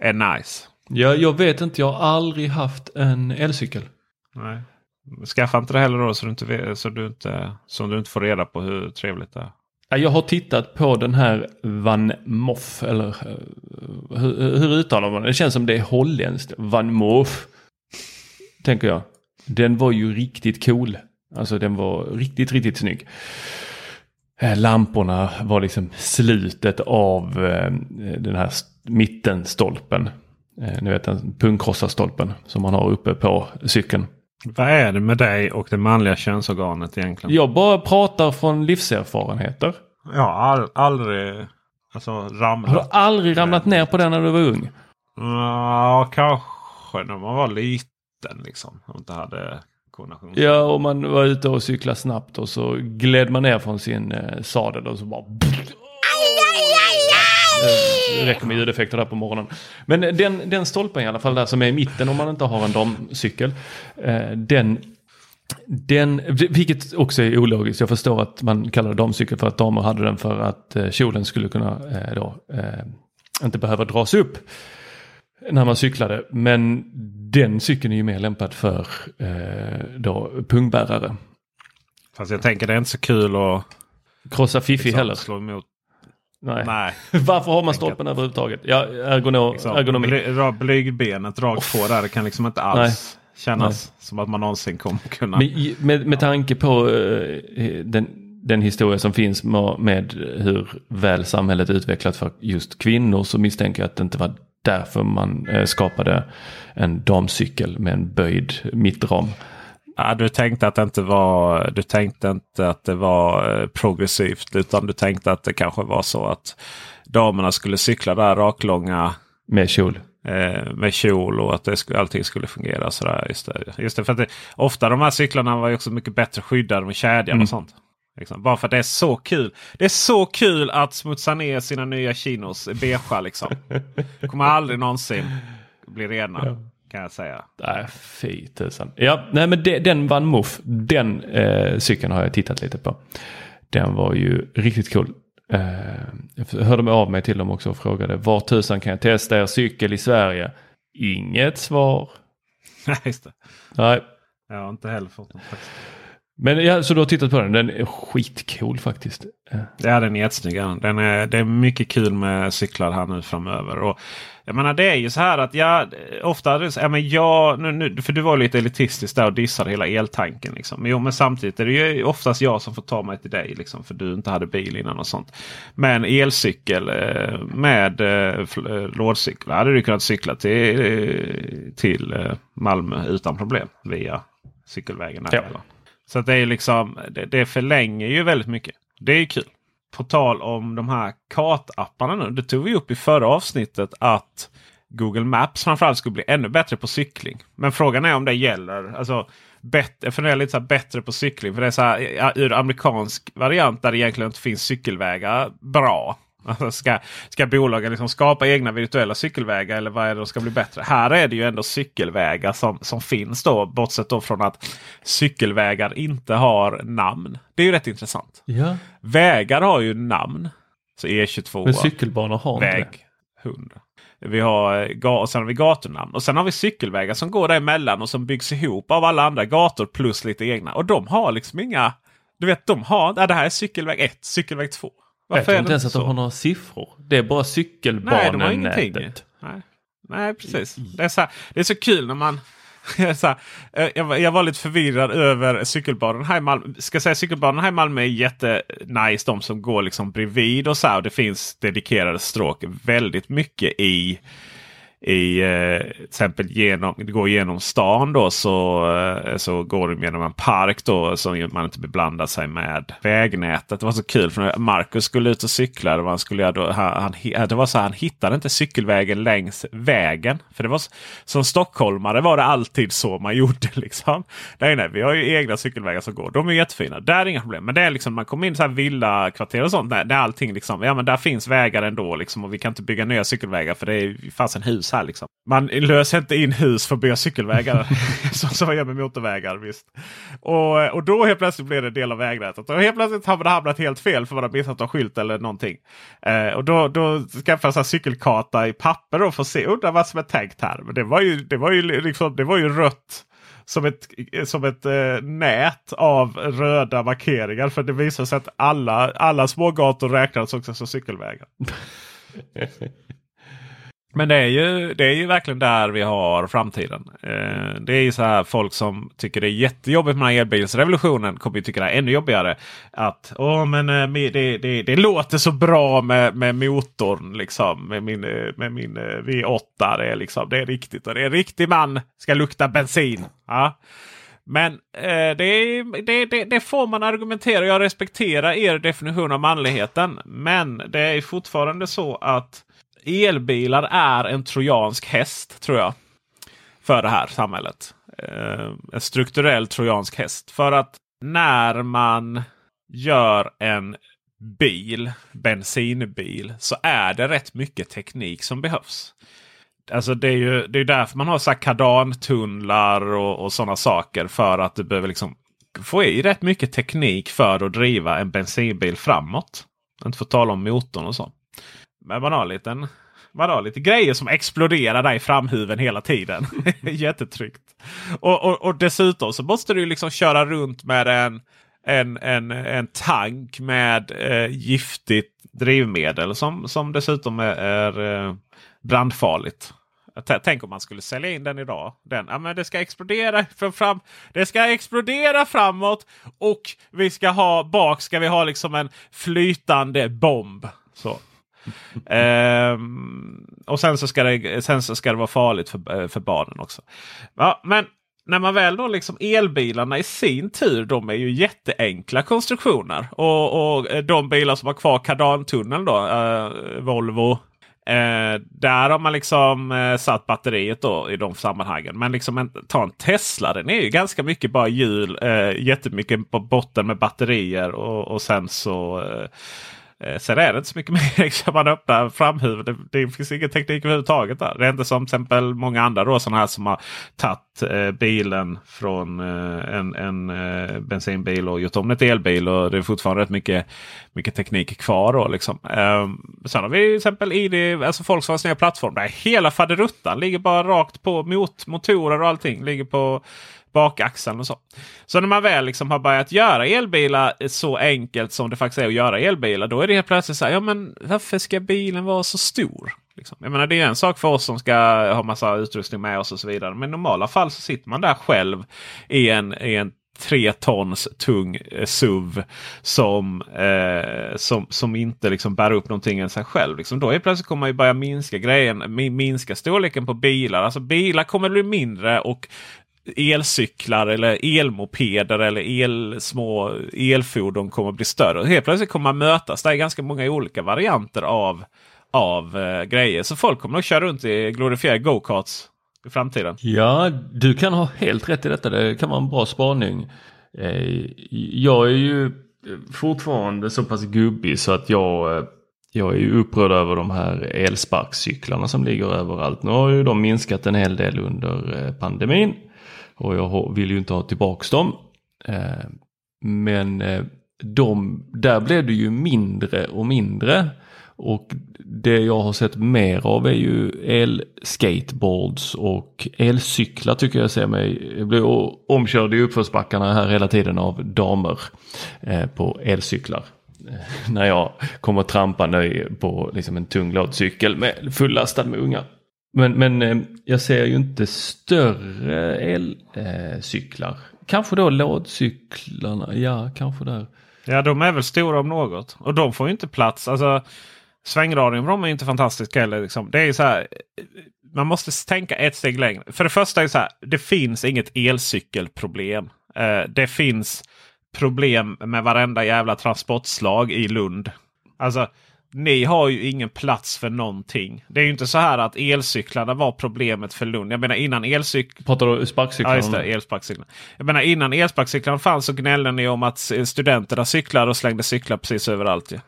är nice. Ja, jag vet inte, jag har aldrig haft en elcykel. Nej. Skaffa inte det heller då så du inte, så du inte, så du inte får reda på hur trevligt det är. Jag har tittat på den här Van Moff. Eller eh, hur, hur uttalar man det? Det känns som det är holländskt. Van Moff. Tänker jag. Den var ju riktigt cool. Alltså den var riktigt, riktigt snygg. Eh, lamporna var liksom slutet av eh, den här mittenstolpen. Ni vet den punkrossarstolpen som man har uppe på cykeln. Vad är det med dig och det manliga könsorganet egentligen? Jag bara pratar från livserfarenheter. Jag har all, aldrig alltså, ramlat. Har du aldrig ramlat ner på den när du var ung? Ja, kanske när man var liten liksom. Och inte hade koordination. Ja, och man var ute och cyklade snabbt och så gled man ner från sin eh, sadel och så bara det eh, räcker med ljudeffekter där på morgonen. Men den, den stolpen i alla fall där som är i mitten om man inte har en damcykel. Eh, den den, vilket också är ologiskt. Jag förstår att man kallar det damcykel för att damer hade den för att eh, kjolen skulle kunna då, inte behöva dras upp när man cyklade. Men den cykeln är ju mer lämpad för då, pungbärare. Fast jag tänker det är inte så kul att krossa Fifi liksom, heller. Slå emot Nej. Nej. *laughs* Varför har man stolpen överhuvudtaget? Ja, ergono, ergonomi. Bly, blygbenet rakt på där. Det kan liksom inte alls kännas som att man någonsin kommer kunna. Men, med, med tanke på eh, den, den historia som finns med, med hur väl samhället utvecklat för just kvinnor så misstänker jag att det inte var därför man eh, skapade en damcykel med en böjd mittram. Ja, du tänkte att det inte var, du tänkte inte att det var eh, progressivt utan du tänkte att det kanske var så att damerna skulle cykla där raklånga. Med kjol. Eh, med kjol och att det allting skulle fungera sådär. Just det, just det, för att det, ofta de här cyklarna var ju också mycket bättre skyddade med kedjan mm. och sånt. Liksom. Bara för att det är så kul. Det är så kul att smutsa ner sina nya chinos beiga liksom. *laughs* Kommer aldrig någonsin bli rena. Ja. Kan jag säga. Nej, fy tusan. Ja, nej men det, den vann Muff. Den eh, cykeln har jag tittat lite på. Den var ju riktigt cool. Eh, jag hörde mig av mig till dem också och frågade var tusan kan jag testa er cykel i Sverige? Inget svar. *laughs* Nej, just det. Nej. Jag har inte heller fått något. Men ja, så du har tittat på den. Den är skitcool faktiskt. Ja, den är jättesnygg. Den är, det är mycket kul med cyklar här nu framöver. Och jag menar det är ju så här att jag ofta, ja, men jag, nu, nu, för du var lite elitistisk där och dissade hela eltanken. Liksom. Men, jo, men samtidigt är det ju oftast jag som får ta mig till dig. Liksom, för du inte hade bil innan och sånt. Men elcykel eh, med eh, eh, lådcykel hade du kunnat cykla till, till Malmö utan problem via cykelvägen. Ja. Så det är liksom det, det förlänger ju väldigt mycket. Det är kul. På tal om de här kartapparna nu. Det tog vi upp i förra avsnittet att Google Maps framförallt skulle bli ännu bättre på cykling. Men frågan är om det gäller. Alltså, bättre, jag funderar lite så bättre på cykling. För det är så här, ur amerikansk variant där det egentligen inte finns cykelvägar bra. Alltså ska, ska bolagen liksom skapa egna virtuella cykelvägar eller vad är det som ska bli bättre? Här är det ju ändå cykelvägar som, som finns då. Bortsett då från att cykelvägar inte har namn. Det är ju rätt intressant. Ja. Vägar har ju namn. Så E22. Men cykelbanor har väg inte det. 100. Vi har, och sen har vi gatunamn. Och sen har vi cykelvägar som går däremellan och som byggs ihop av alla andra gator plus lite egna. Och de har liksom inga... Du vet, de har... Ja, det här är cykelväg 1, cykelväg 2. Varför jag tror inte ens att de har några siffror. Det är bara cykelbanenätet. Nej, Nej, precis. Det är, så här, det är så kul när man... *laughs* så här, eh, jag, jag, var lite förvirrad över cykelbanan här i Malmö. Ska säga cykelbanan här i Malmö är jättenice. De som går liksom bredvid och så här. Och det finns dedikerade stråk väldigt mycket i i eh, till exempel genom, går genom stan då så, eh, så går de genom en park då som man inte beblandar sig med vägnätet. Det var så kul för när Marcus skulle ut och cykla. Det skulle då, han, det var så han hittade inte cykelvägen längs vägen. För det var som stockholmare var det alltid så man *laughs* gjorde. Liksom. Nej, nej, vi har ju egna cykelvägar som går. De är jättefina. Där är inga problem. Men det är liksom man kommer in i villakvarter och sånt. Där, där allting liksom, ja men där finns vägar ändå liksom. Och vi kan inte bygga nya cykelvägar för det är fasen hus här. Liksom. Man löser inte in hus för att bygga cykelvägar. som, som man gör med motorvägar. Visst. Och, och då helt plötsligt blir det del av vägnätet. Och helt plötsligt har man hamnat helt fel för man har missat en skylt eller någonting. Eh, och då, då skaffar jag en cykelkarta i papper och får se undra vad som är tänkt här. Men det var ju, det var ju, liksom, det var ju rött som ett, som ett eh, nät av röda markeringar. För det visar sig att alla, alla smågator räknas också som cykelvägar. *laughs* Men det är, ju, det är ju verkligen där vi har framtiden. Eh, det är ju så här folk som tycker det är jättejobbigt med elbilsrevolutionen kommer ju tycka det är ännu jobbigare. Att åh, men, eh, det, det, det låter så bra med, med motorn liksom. Med min, eh, med min eh, V8. Det är, liksom, det är riktigt och det är en riktig man ska lukta bensin. Ja. Men eh, det, det, det, det, får man argumentera. Jag respekterar er definition av manligheten. Men det är fortfarande så att elbilar är en trojansk häst tror jag. För det här samhället. Eh, en strukturell trojansk häst. För att när man gör en bil, bensinbil, så är det rätt mycket teknik som behövs. Alltså det är ju det är därför man har så kardantunnlar och, och sådana saker. För att du behöver liksom få i rätt mycket teknik för att driva en bensinbil framåt. Inte få tala om motorn och så. Men man har liten, man har lite grejer som exploderar där i framhuven hela tiden. *laughs* Jättetryggt. Och, och, och, dessutom så måste du liksom köra runt med en, en, en, en tank med eh, giftigt drivmedel som, som dessutom är, är eh, brandfarligt. Tänk om man skulle sälja in den idag. Den, ja, men det ska explodera för fram. Det ska explodera framåt och vi ska ha bak ska vi ha liksom en flytande bomb. Så. *laughs* Ehm, och sen så, ska det, sen så ska det vara farligt för, eh, för barnen också. Ja, men när man väl då liksom elbilarna i sin tur, de är ju jätteenkla konstruktioner. Och, och eh, de bilar som har kvar kardantunneln då, eh, Volvo. Eh, där har man liksom eh, satt batteriet då i de sammanhangen. Men liksom en, ta en Tesla, den är ju ganska mycket bara hjul. Eh, jättemycket på botten med batterier och, och sen så eh, eh, sen är det inte så mycket *laughs* mer. Liksom man öppnar framhuvudet. Det, det finns ingen teknik överhuvudtaget där. Det är inte som till exempel många andra då, sådana här som har tagit eh, bilen från eh, en, en eh, bensinbil och gjort om den till elbil. Och det är fortfarande rätt mycket, mycket teknik kvar. Då, liksom. eh, sen har vi till exempel ID, alltså Volkswagens nya plattform. Där hela faderuttan ligger bara rakt på mot motorer och allting. Ligger på bakaxeln och så. Så när man väl liksom har börjat göra elbilar så enkelt som det faktiskt är att göra elbilar. Då är det helt plötsligt så här, ja men varför ska bilen vara så stor? Liksom. Jag menar, det är en sak för oss som ska ha massa utrustning med oss och så vidare. Men i normala fall så sitter man där själv i en, i en tre tons tung eh, SUV som, eh, som, som inte liksom bär upp någonting än sig själv. Liksom. Då är plötsligt kommer man ju börja minska grejen, minska storleken på bilar. Alltså bilar kommer bli mindre och elcyklar eller elmopeder eller el, små elfordon kommer att bli större. Helt plötsligt kommer man mötas. Det är ganska många olika varianter av, av eh, grejer. Så folk kommer nog köra runt i glorifierade go-karts i framtiden. Ja, du kan ha helt rätt i detta. Det kan vara en bra spaning. Eh, jag är ju eh, fortfarande så pass gubbig så att jag eh, jag är ju upprörd över de här elsparkcyklarna som ligger överallt. Nu har ju de minskat en hel del under eh, pandemin. Och jag vill ju inte ha tillbaks dem. Eh, men eh, de, där blev det ju mindre och mindre. Och det jag har sett mer av är ju elskateboards och elcyklar tycker jag ser mig. Jag blir omkörd i uppförsbackarna här hela tiden av damer eh, på elcyklar. *laughs* När jag kommer trampande på liksom en tung lådcykel med fullastad med ungar. Men, men eh, jag ser ju inte större elcyklar. Eh, kanske då lådcyklarna, ja kanske där. Ja de är väl stora om något. Och de får ju inte plats. Alltså, Svängradion på dem är inte fantastisk heller. Liksom. Det är så här, eh, man måste tänka ett steg längre. För det första är det så här, det finns inget elcykelproblem. Det finns problem med varenda jävla transportslag i Lund. Alltså ni har ju ingen plats för någonting. Det är ju inte så här att elcyklarna var problemet för Lund. Jag menar innan elcyklarna... Pratar du sparkcyklarna? Ja. Elsparkcyklarna. Jag menar innan elsparkcyklarna fanns så gnällde ni om att studenterna cyklar och slängde cyklar precis överallt. Ja.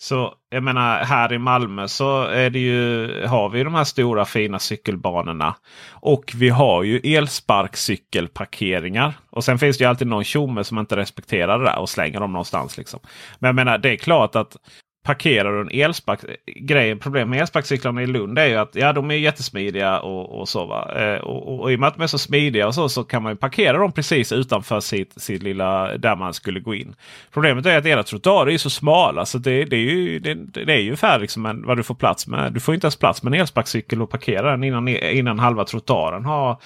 Så jag menar här i Malmö så är det ju, har vi de här stora fina cykelbanorna. Och vi har ju elsparkcykelparkeringar. Och sen finns det ju alltid någon tjomme som inte respekterar det där och slänger dem någonstans. Liksom. Men jag menar det är klart att parkerar du en elspark... Grejen, problemet med elsparkcyklarna i Lund är ju att ja, de är jättesmidiga och, och så. Va? Eh, och, och, och, i och med att de är så smidiga och så, så kan man parkera dem precis utanför sitt, sitt lilla där man skulle gå in. Problemet är att era trottoarer är så smala så det, det är ju, det, det är ju ungefär liksom en, vad du får plats med. Du får inte ens plats med en elsparkcykel och parkera den innan, innan halva trottoaren har,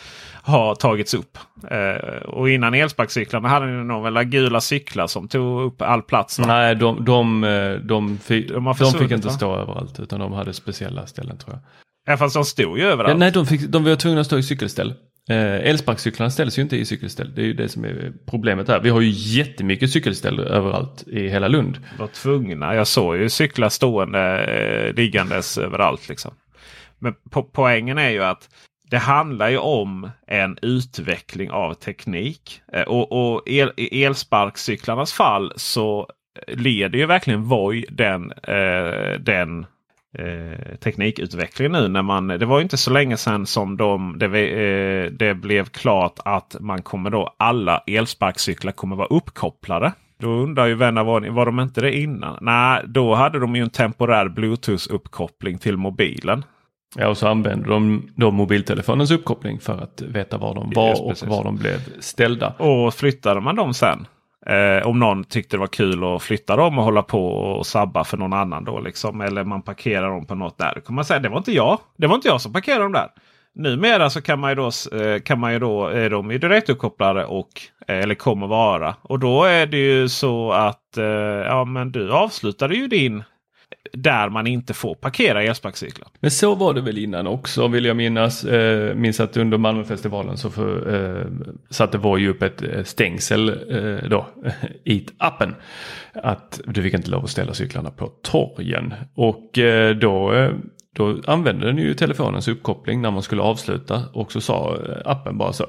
har tagits upp. Eh, och innan elsparkcyklarna hade ni nog väl gula cyklar som tog upp all plats? Va? Nej, de, de, eh, de, fick, de, de fick inte va? stå överallt utan de hade speciella ställen tror jag. Ja, fast de stod ju överallt. Ja, nej, de, fick, de var tvungna att stå i cykelställ. Eh, elsparkcyklarna ställs ju inte i cykelställ. Det är ju det som är problemet här. Vi har ju jättemycket cykelställ överallt i hela Lund. Var tvungna. Jag såg ju cyklar stående eh, liggandes överallt. Liksom. Men po poängen är ju att det handlar ju om en utveckling av teknik. Eh, och, och el, i elsparkcyklarnas fall så eh, leder ju verkligen Voi den, eh, den eh, teknikutvecklingen nu. När man, det var inte så länge sedan som de, det, eh, det blev klart att man kommer då alla elsparkcyklar kommer vara uppkopplade. Då undrar ju vän av var de inte det innan? Nej, då hade de ju en temporär Bluetooth-uppkoppling till mobilen. Ja, och så använde de då mobiltelefonens uppkoppling för att veta var de var Just, och var de blev ställda. Och flyttade man dem sen? Eh, om någon tyckte det var kul att flytta dem och hålla på och sabba för någon annan. då liksom. Eller man parkerar dem på något där. Då kan man säga det var inte jag. Det var inte jag som parkerade dem där. numera så kan man ju då, eh, kan man ju då är de ju direktuppkopplade och eh, eller kommer vara. Och då är det ju så att eh, ja, men du avslutade ju din där man inte får parkera elsparkcyklar. Men så var det väl innan också vill jag minnas. Eh, minns att under Malmöfestivalen så för, eh, satte Voi upp ett stängsel eh, då *laughs* i appen. Att du fick inte lov att ställa cyklarna på torgen. Och eh, då eh, då använde den ju telefonens uppkoppling när man skulle avsluta och så sa eh, appen bara så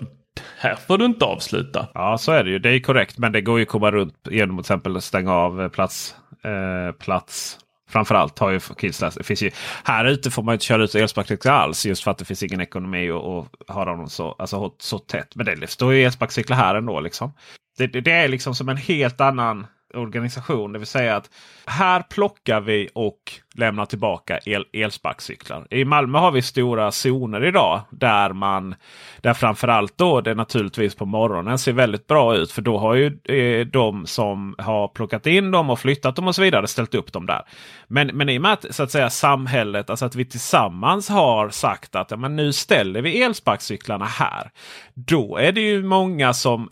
här får du inte avsluta. Ja så är det ju. Det är korrekt. Men det går ju att komma runt genom att till exempel stänga av plats. Eh, plats. Framförallt har ju Kidsläs. Det finns ju, här ute får man inte köra ut elsparkcyklar alls. Just för att det finns ingen ekonomi att ha dem så, alltså, så tätt. Men det står ju elsparkcyklar här ändå. Liksom. Det, det, det är liksom som en helt annan organisation. Det vill säga att här plockar vi och lämnar tillbaka el, elsparkcyklar. I Malmö har vi stora zoner idag där man där framförallt då det naturligtvis på morgonen ser väldigt bra ut. För då har ju eh, de som har plockat in dem och flyttat dem och så vidare ställt upp dem där. Men, men i och med att, så att säga, samhället, alltså att vi tillsammans har sagt att ja, men nu ställer vi elsparkcyklarna här. Då är det ju många som,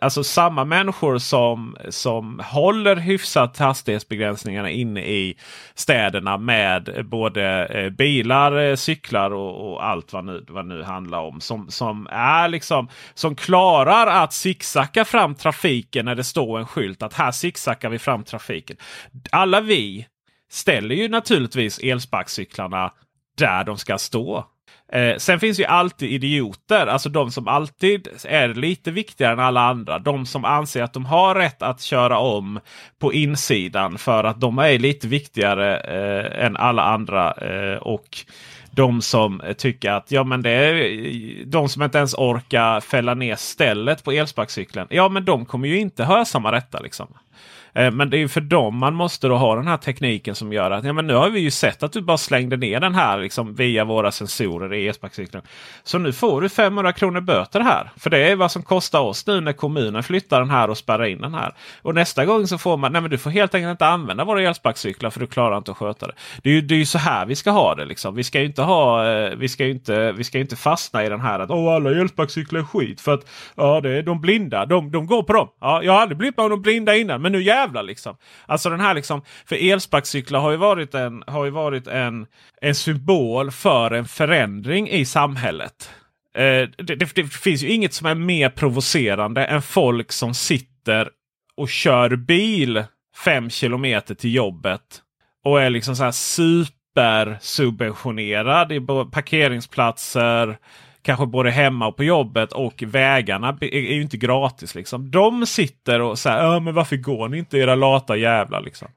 alltså samma människor som, som håller hyfsat hastighetsbegränsningarna inne i städerna med både eh, bilar, eh, cyklar och, och, allt vad nu, vad nu handlar om. Som, som, är liksom, som klarar att zigzacka fram trafiken när det står en skylt att här zigzackar vi fram trafiken. Alla vi ställer ju naturligtvis elsparkcyklarna där de ska stå. Eh, sen finns ju alltid idioter, alltså de som alltid är lite viktigare än alla andra. De som anser att de har rätt att köra om på insidan för att de är lite viktigare eh, än alla andra. Eh, och de som tycker att ja, men det är de som inte ens orkar fälla ner stället på elsparkcykeln. Ja, men de kommer ju inte höra samma rätta. Liksom. Eh, men det är för dem man måste då ha den här tekniken som gör att ja, men nu har vi ju sett att du bara slängde ner den här liksom, via våra sensorer i elsparkcykeln. Så nu får du 500 kronor böter här. För det är vad som kostar oss nu när kommunen flyttar den här och spärrar in den här. Och nästa gång så får man, nej men du får helt enkelt inte använda våra elsparkcyklar för du klarar inte att sköta det. Det är ju, det är ju så här vi ska ha det. Liksom. Vi ska ju inte ha, eh, vi ska inte, vi ska inte fastna i den här att Åh, alla elsparkcyklar är skit. För att ja, det är de blinda, de, de går på dem. Ja, jag har aldrig blivit med de blinda innan, men nu jävlar liksom. Alltså den här liksom, för elsparkcyklar har ju varit en, har ju varit en, en symbol för en förändring i samhället. Eh, det, det, det, finns ju inget som är mer provocerande än folk som sitter och kör bil fem kilometer till jobbet. Och är liksom så här supersubventionerad i parkeringsplatser kanske både hemma och på jobbet och vägarna är ju inte gratis. Liksom. De sitter och säger men varför går ni inte era lata jävlar. Liksom.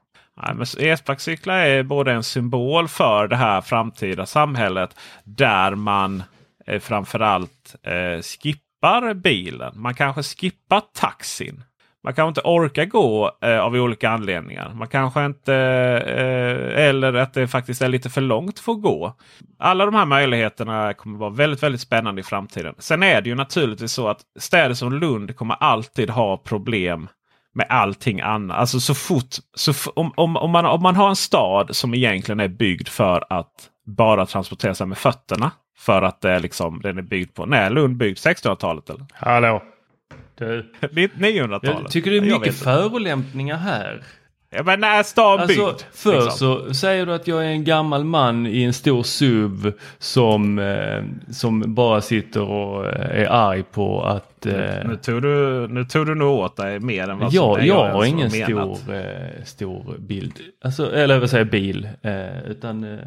e-sparkcyklar är både en symbol för det här framtida samhället där man eh, framförallt eh, skippar bilen. Man kanske skippar taxin. Man kanske inte orkar gå eh, av olika anledningar. Man kanske inte eh, eh, eller att det faktiskt är lite för långt för att gå. Alla de här möjligheterna kommer vara väldigt, väldigt spännande i framtiden. Sen är det ju naturligtvis så att städer som Lund kommer alltid ha problem med allting annat. Alltså så fort, så om, om, om, man, om man har en stad som egentligen är byggd för att bara transportera sig med fötterna. För att det är liksom, den är byggd på, när Lund byggd 1600-talet eller? Hallå! Du. 900-talet. Jag tycker det är mycket förolämpningar här. Ja, men när är stan alltså, byggd? Först liksom. så säger du att jag är en gammal man i en stor SUV som, eh, som bara sitter och eh, är arg på att... Eh, nu, nu, tog du, nu tog du nog åt dig mer än vad ja, som Jag har ingen stor, eh, stor bild, alltså, eller vad säger bil, eh, utan eh,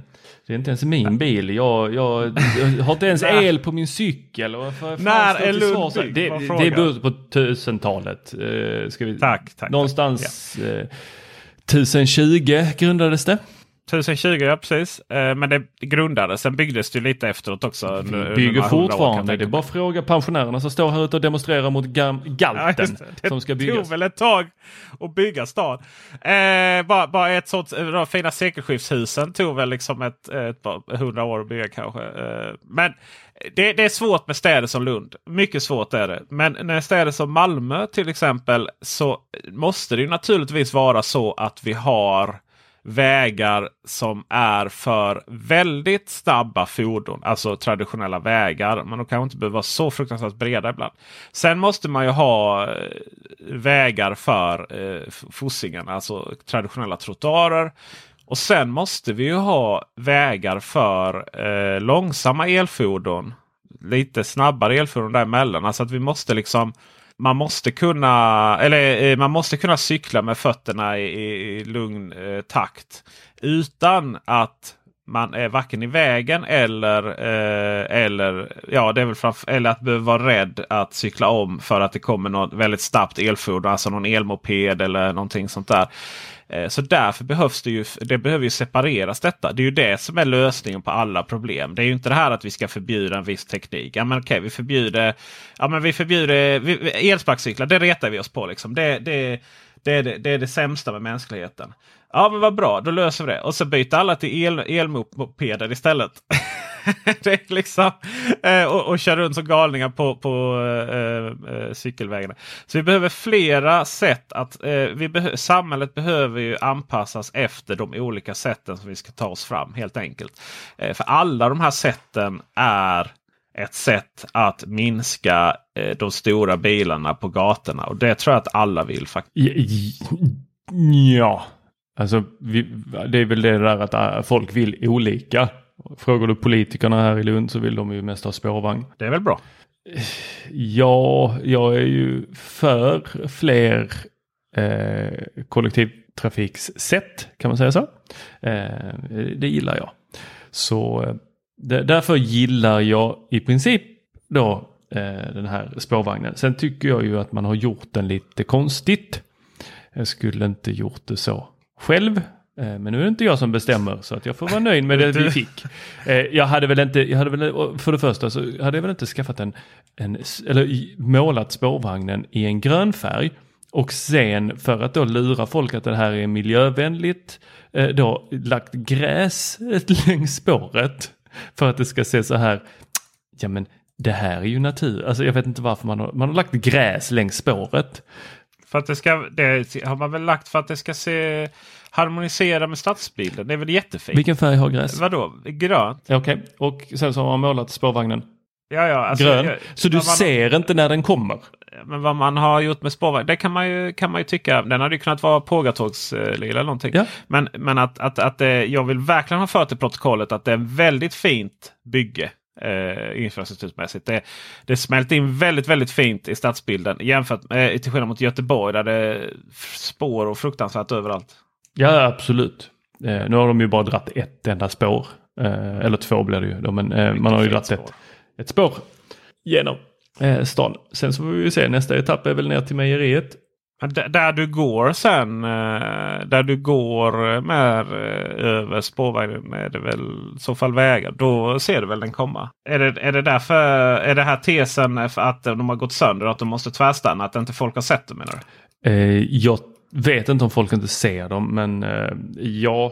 det är inte ens min bil. Jag, jag, jag har inte ens *laughs* el på min cykel. När är byggd? Det, det beror på tusentalet. ska vi, tack, tack. Någonstans... Ja. 1020 grundades det. 1020 ja precis. Eh, men det grundades. Sen byggdes det lite efteråt också. Bygger fortfarande. Det är bara att fråga pensionärerna som står här ute och demonstrerar mot galten. Ja, det. som ska byggas. Det tog väl ett tag att bygga stan. Eh, bara, bara ett sånt, de fina sekelskiftshusen tog väl liksom ett, ett par hundra år att bygga kanske. Eh, men det, det, är svårt med städer som Lund. Mycket svårt är det. Men när städer som Malmö till exempel så måste det naturligtvis vara så att vi har vägar som är för väldigt snabba fordon. Alltså traditionella vägar. Men de kanske inte behöver vara så fruktansvärt breda ibland. Sen måste man ju ha eh, vägar för eh, fossingarna. Alltså traditionella trottoarer. Och sen måste vi ju ha vägar för eh, långsamma elfordon. Lite snabbare elfordon däremellan. Alltså att vi måste liksom man måste kunna eller eh, man måste kunna cykla med fötterna i, i lugn eh, takt. Utan att man är varken i vägen eller, eh, eller, ja, det är väl framför, eller att behöva vara rädd att cykla om för att det kommer något väldigt snabbt elfordon. Alltså någon elmoped eller någonting sånt där. Eh, så därför behövs det ju, det behöver ju separeras detta. Det är ju det som är lösningen på alla problem. Det är ju inte det här att vi ska förbjuda en viss teknik. Ja men okej, vi förbjuder, ja, men vi förbjuder vi, elsparkcyklar. Det retar vi oss på. Liksom. Det, det, det, är det, det är det sämsta med mänskligheten. Ja men vad bra, då löser vi det. Och så byter alla till el, elmopeder istället. *laughs* *laughs* det är liksom, eh, och, och kör runt som galningar på, på eh, eh, cykelvägarna. Så vi behöver flera sätt att eh, vi beh samhället behöver ju anpassas efter de olika sätten som vi ska ta oss fram helt enkelt. Eh, för alla de här sätten är ett sätt att minska eh, de stora bilarna på gatorna. Och det tror jag att alla vill faktiskt. Ja, alltså vi, det är väl det där att äh, folk vill olika. Frågar du politikerna här i Lund så vill de ju mest ha spårvagn. Det är väl bra? Ja, jag är ju för fler eh, kollektivtrafikssätt kan man säga så. Eh, det gillar jag. Så eh, därför gillar jag i princip då eh, den här spårvagnen. Sen tycker jag ju att man har gjort den lite konstigt. Jag skulle inte gjort det så själv. Eh, men nu är det inte jag som bestämmer så att jag får vara nöjd med det vi *laughs* fick. Eh, jag hade väl inte, jag hade väl, för det första så hade jag väl inte skaffat en, en eller målat spårvagnen i en grön färg. Och sen för att då lura folk att det här är miljövänligt, eh, då lagt gräs *laughs* längs spåret. För att det ska se så här, ja men det här är ju natur. Alltså jag vet inte varför man har, man har lagt gräs längs spåret. För att det ska, det har man väl lagt för att det ska se harmonisera med stadsbilden. Det är väl jättefint. Vilken färg har gräs? Vadå? Grönt? Okej, okay. och sen så har man målat spårvagnen ja, ja, alltså, grön. Jag, så du ser inte när den kommer? Men vad man har gjort med spårvagn, det kan man ju, kan man ju tycka. Den hade ju kunnat vara pågatågslila eller någonting. Ja. Men, men att, att, att jag vill verkligen ha fört till protokollet att det är väldigt fint bygge eh, infrastrukturmässigt. Det, det smält in väldigt, väldigt fint i stadsbilden jämfört med eh, till skillnad mot Göteborg där det spår och fruktansvärt överallt. Ja, absolut. Eh, nu har de ju bara dratt ett enda spår. Eh, eller två blir det ju. Då, men eh, man har ju dratt ett, ett spår genom eh, stan. Sen så får vi se nästa etapp är väl ner till mejeriet. Där du går sen, eh, där du går med eh, över spårvagnen är det väl i så fall vägar. Då ser du väl den komma. Är det, är det därför, är det här tesen för att de har gått sönder att de måste tvärstanna? Att inte folk har sett dem menar du? Eh, jag vet inte om folk inte ser dem men ja,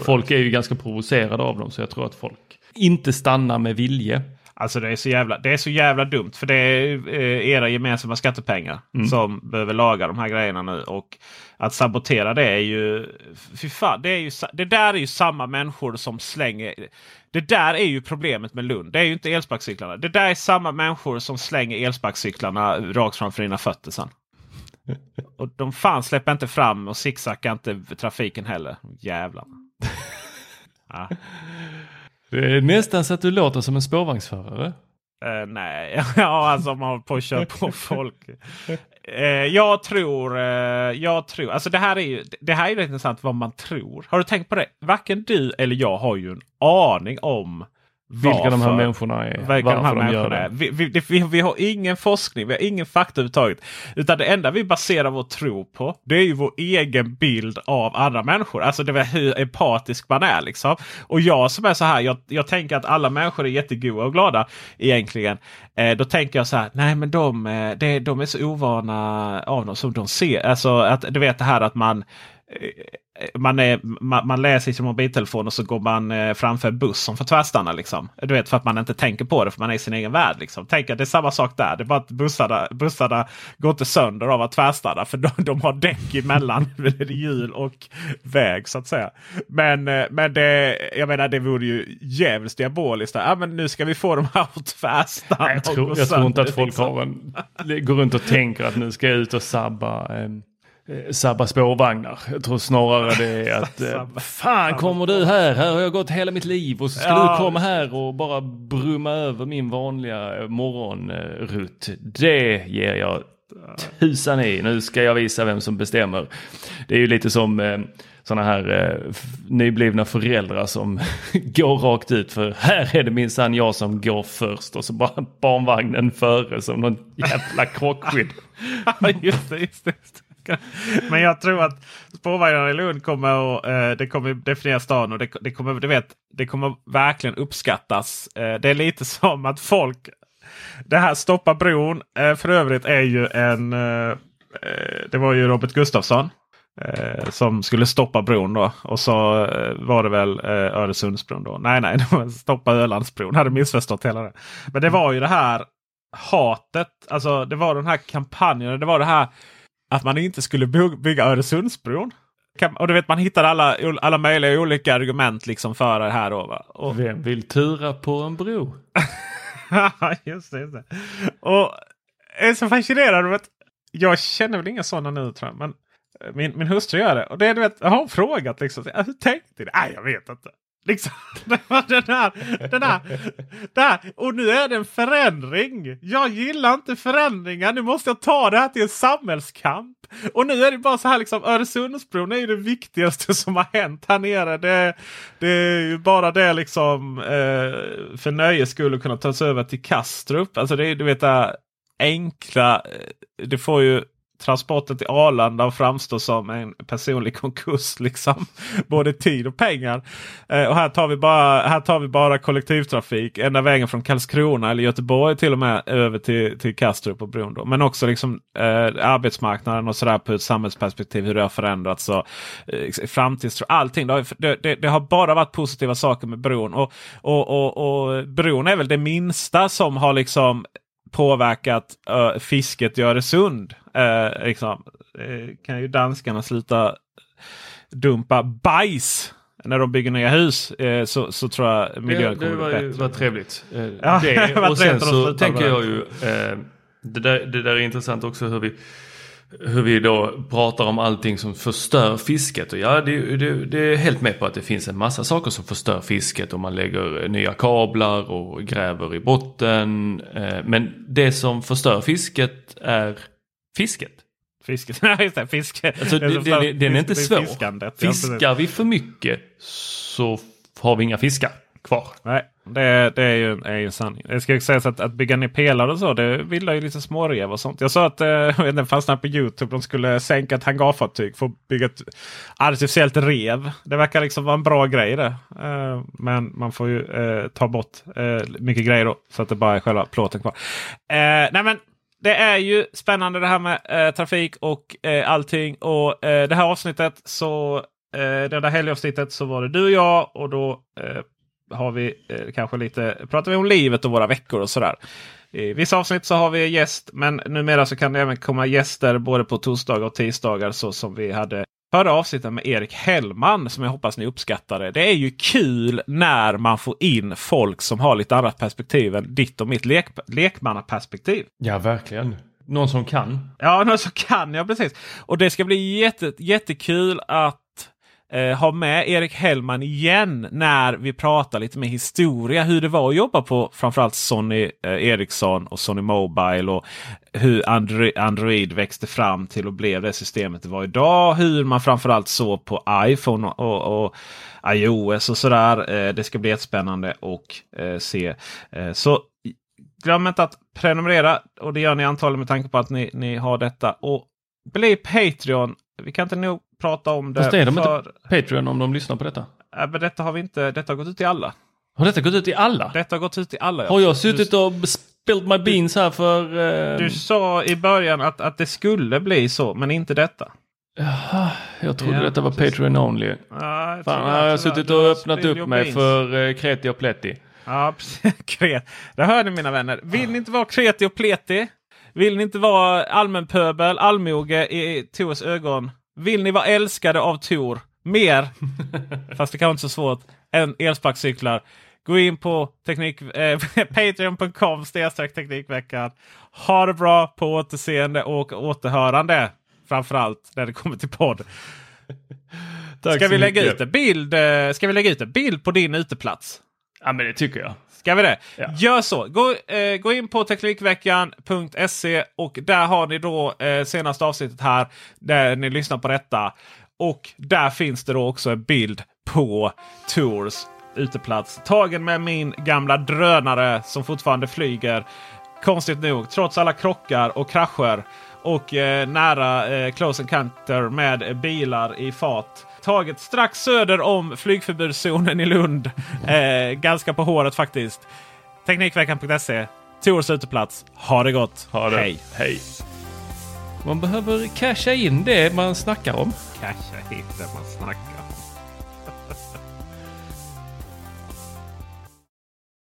folk är ju ganska provocerade av dem så jag tror att folk inte stannar med vilje. Alltså det är så jävla, det är så jävla dumt. För det är eh, era gemensamma skattepengar mm. som behöver laga de här grejerna nu. Och att sabotera det är ju... Fy fan, det, är ju, det där är ju samma människor som slänger... Det där är ju problemet med Lund. Det är ju inte elsparkcyklarna. Det där är samma människor som slänger elsparkcyklarna rakt framför dina fötter sen. *laughs* Och de fan släpper inte fram och zigzaggar inte trafiken heller. Jävlar. *laughs* Ja. Det är nästan så att du låter som en spårvagnsförare. Uh, nej, *laughs* ja alltså om man håller på att köra på folk. Uh, jag tror, uh, jag tror, alltså det här är ju det här är intressant vad man tror. Har du tänkt på det? Varken du eller jag har ju en aning om vilka de här människorna är. Vilka de här människorna är. Vi, vi, vi, vi, har ingen forskning, vi har ingen fakta överhuvudtaget. Utan det enda vi baserar vår tro på det är ju vår egen bild av andra människor. Alltså det är hur empatisk man är. Liksom. Och jag som är så här, jag, jag tänker att alla människor är jättegoda och glada egentligen. Eh, då tänker jag så här, nej men de, eh, de, de är så ovana av dem som de ser. Alltså att du vet det här att man man, är, man, man läser i sin mobiltelefon och så går man eh, framför bussen för tvärstanna. Liksom. Du vet för att man inte tänker på det för man är i sin egen värld. Liksom. Tänk att det är samma sak där. Det är bara att bussarna, bussarna går inte sönder av att tvärstanna. För de, de har däck emellan *laughs* hjul och väg så att säga. Men, eh, men det, jag menar, det vore ju jävligt diaboliskt. Ja, men nu ska vi få dem här *laughs* att tvärstanna. Jag tror, jag tror inte att folk liksom. har en, går runt och tänker att nu ska jag ut och sabba. Eh Eh, sabba spårvagnar. Jag tror snarare det är *laughs* att eh, fan kommer du här? Här har jag gått hela mitt liv och så ska ja. du komma här och bara brumma över min vanliga eh, morgonrutt. Det ger jag tusan i. Nu ska jag visa vem som bestämmer. Det är ju lite som eh, sådana här eh, nyblivna föräldrar som *laughs* går rakt ut för här är det minsann jag som går först och så bara barnvagnen före som någon jävla krockskydd. *laughs* just det, just det. Men jag tror att spårvagnarna i Lund kommer att eh, det kommer definiera stan och det, det, kommer, du vet, det kommer verkligen uppskattas. Eh, det är lite som att folk... Det här Stoppa bron eh, för övrigt är ju en... Det var ju Robert Gustafsson eh, som skulle stoppa bron då. Och så var det väl Öresundsbron då. Nej, nej, *laughs* det var stoppa Ölandsbron. hade missförstått hela det. Men det var ju det här hatet. Alltså det var den här kampanjen. Det var det här att man inte skulle bygga Öresundsbron. Och du vet man hittar alla, alla möjliga olika argument liksom för det här. Då, och, Vem vill tura på en bro? *laughs* just det, just det. Och jag är så fascinerad av att jag känner väl inga sådana nu tror jag. Men min, min hustru gör det. Och det, du vet, jag har frågat liksom. Hur tänkte du? Nej, jag vet inte. Liksom, *laughs* den här, den här, den här. Och nu är det en förändring. Jag gillar inte förändringar. Nu måste jag ta det här till en samhällskamp. Och nu är det bara så här liksom. Öresundsbron är ju det viktigaste *laughs* som har hänt här nere. Det, det är ju bara det liksom eh, för nöjes skull att kunna ta sig över till Kastrup. Alltså det är du vet det enkla. Eh, det får ju transporten till Arlanda och framstår som en personlig *laughs* konkurs. Liksom. Både tid och pengar. Eh, och här tar, vi bara, här tar vi bara kollektivtrafik ända vägen från Karlskrona eller Göteborg till och med över till, till Kastrup och bron. Då. Men också liksom, eh, arbetsmarknaden och sådär på ett samhällsperspektiv. Hur det har förändrats. Och, eh, framtidstro. Allting. Det har, det, det, det har, bara varit positiva saker med bron. Och, och, och, och bron är väl det minsta som har liksom påverkat uh, fisket i Öresund. Uh, liksom, uh, kan ju danskarna sluta dumpa bajs när de bygger nya hus uh, så, så tror jag miljön kommer bli bättre. Det var trevligt. Ja, det, *laughs* och sen så tänker jag ju, det där, det där är intressant också hur vi hur vi då pratar om allting som förstör fisket. Och ja, det, det, det, är helt med på att det finns en massa saker som förstör fisket. Och man lägger nya kablar och gräver i botten. Eh, men det som förstör fisket är fisket. Fisket, *laughs* nej just det, fiske. Alltså, det, det, den är inte svår. Fiskar vi för mycket så har vi inga fiskar kvar. Nej, det, det är, ju, är ju sanning. Det ska sägas att, att bygga ner pelare och så, det bildar ju lite smårev och sånt. Jag sa att eh, *laughs* det fanns på Youtube. De skulle sänka ett hangarfartyg för att bygga ett artificiellt rev. Det verkar liksom vara en bra grej det. Eh, men man får ju eh, ta bort eh, mycket grejer då. Så att det bara är själva plåten kvar. Eh, nej men det är ju spännande det här med eh, trafik och eh, allting. Och eh, det här avsnittet så eh, det där helgavsnittet så var det du och jag och då eh, har vi eh, kanske lite, pratar vi om livet och våra veckor och sådär. I vissa avsnitt så har vi gäst, men numera så kan det även komma gäster både på torsdagar och tisdagar så som vi hade förra avsnittet med Erik Hellman som jag hoppas ni uppskattade. Det är ju kul när man får in folk som har lite annat perspektiv än ditt och mitt lek lekmannaperspektiv. Ja, verkligen. Någon som kan. Ja, någon som kan. Ja, precis. Och det ska bli jätte, jättekul att eh, ha med Erik Hellman igen när vi pratar lite mer historia. Hur det var att jobba på framförallt Sony eh, Ericsson och Sony Mobile. och Hur Android, Android växte fram till och blev det systemet det var idag. Hur man framförallt såg på iPhone och, och, och iOS och sådär. Eh, det ska bli jättespännande att eh, se. Eh, så glöm inte att prenumerera och det gör ni antagligen med tanke på att ni, ni har detta. Och bli Patreon. Vi kan inte nog prata om det. Fast är de för... inte Patreon om de lyssnar på detta? Äh, men detta har vi inte. Detta har gått ut till alla. Har detta gått ut till alla? Detta har gått ut till alla. Har jag suttit du... och spilled my beans här för... Uh... Du sa i början att, att det skulle bli så, men inte detta. Jaha, jag trodde Ja, detta var precis. Patreon only. Ja, jag Fan, här har jag det suttit och det öppnat upp mig Beans. för uh, kreti och pletti. Ja. *laughs* Kret. Där hör ni mina vänner. Vill ni inte vara kreti och pleti? Vill ni inte vara allmänpöbel, allmoge i Tors ögon? Vill ni vara älskade av Tor mer, *laughs* fast det kan vara inte så svårt, än elsparkcyklar? Gå in på teknik, eh, *laughs* patreon.com teknikveckan. Ha det bra på återseende och återhörande. Framförallt när det kommer till podd. Tack Ska vi, lägga ut en bild, eh, ska vi lägga ut en bild på din uteplats? Ja, men det tycker jag. Ska vi det? Ja. Gör så. Gå, eh, gå in på Teknikveckan.se och där har ni då eh, senaste avsnittet här där ni lyssnar på detta. Och där finns det då också en bild på Tours uteplats. Tagen med min gamla drönare som fortfarande flyger. Konstigt nog, trots alla krockar och krascher och eh, nära eh, close encounter med bilar i fart. Taget strax söder om flygförbudszonen i Lund. Eh, ganska på håret faktiskt. Teknikveckan.se. Tors uteplats. Ha det gott. Ha det. Hej. Hej. Man behöver casha in det man snackar om. Casha hit det man snackar om.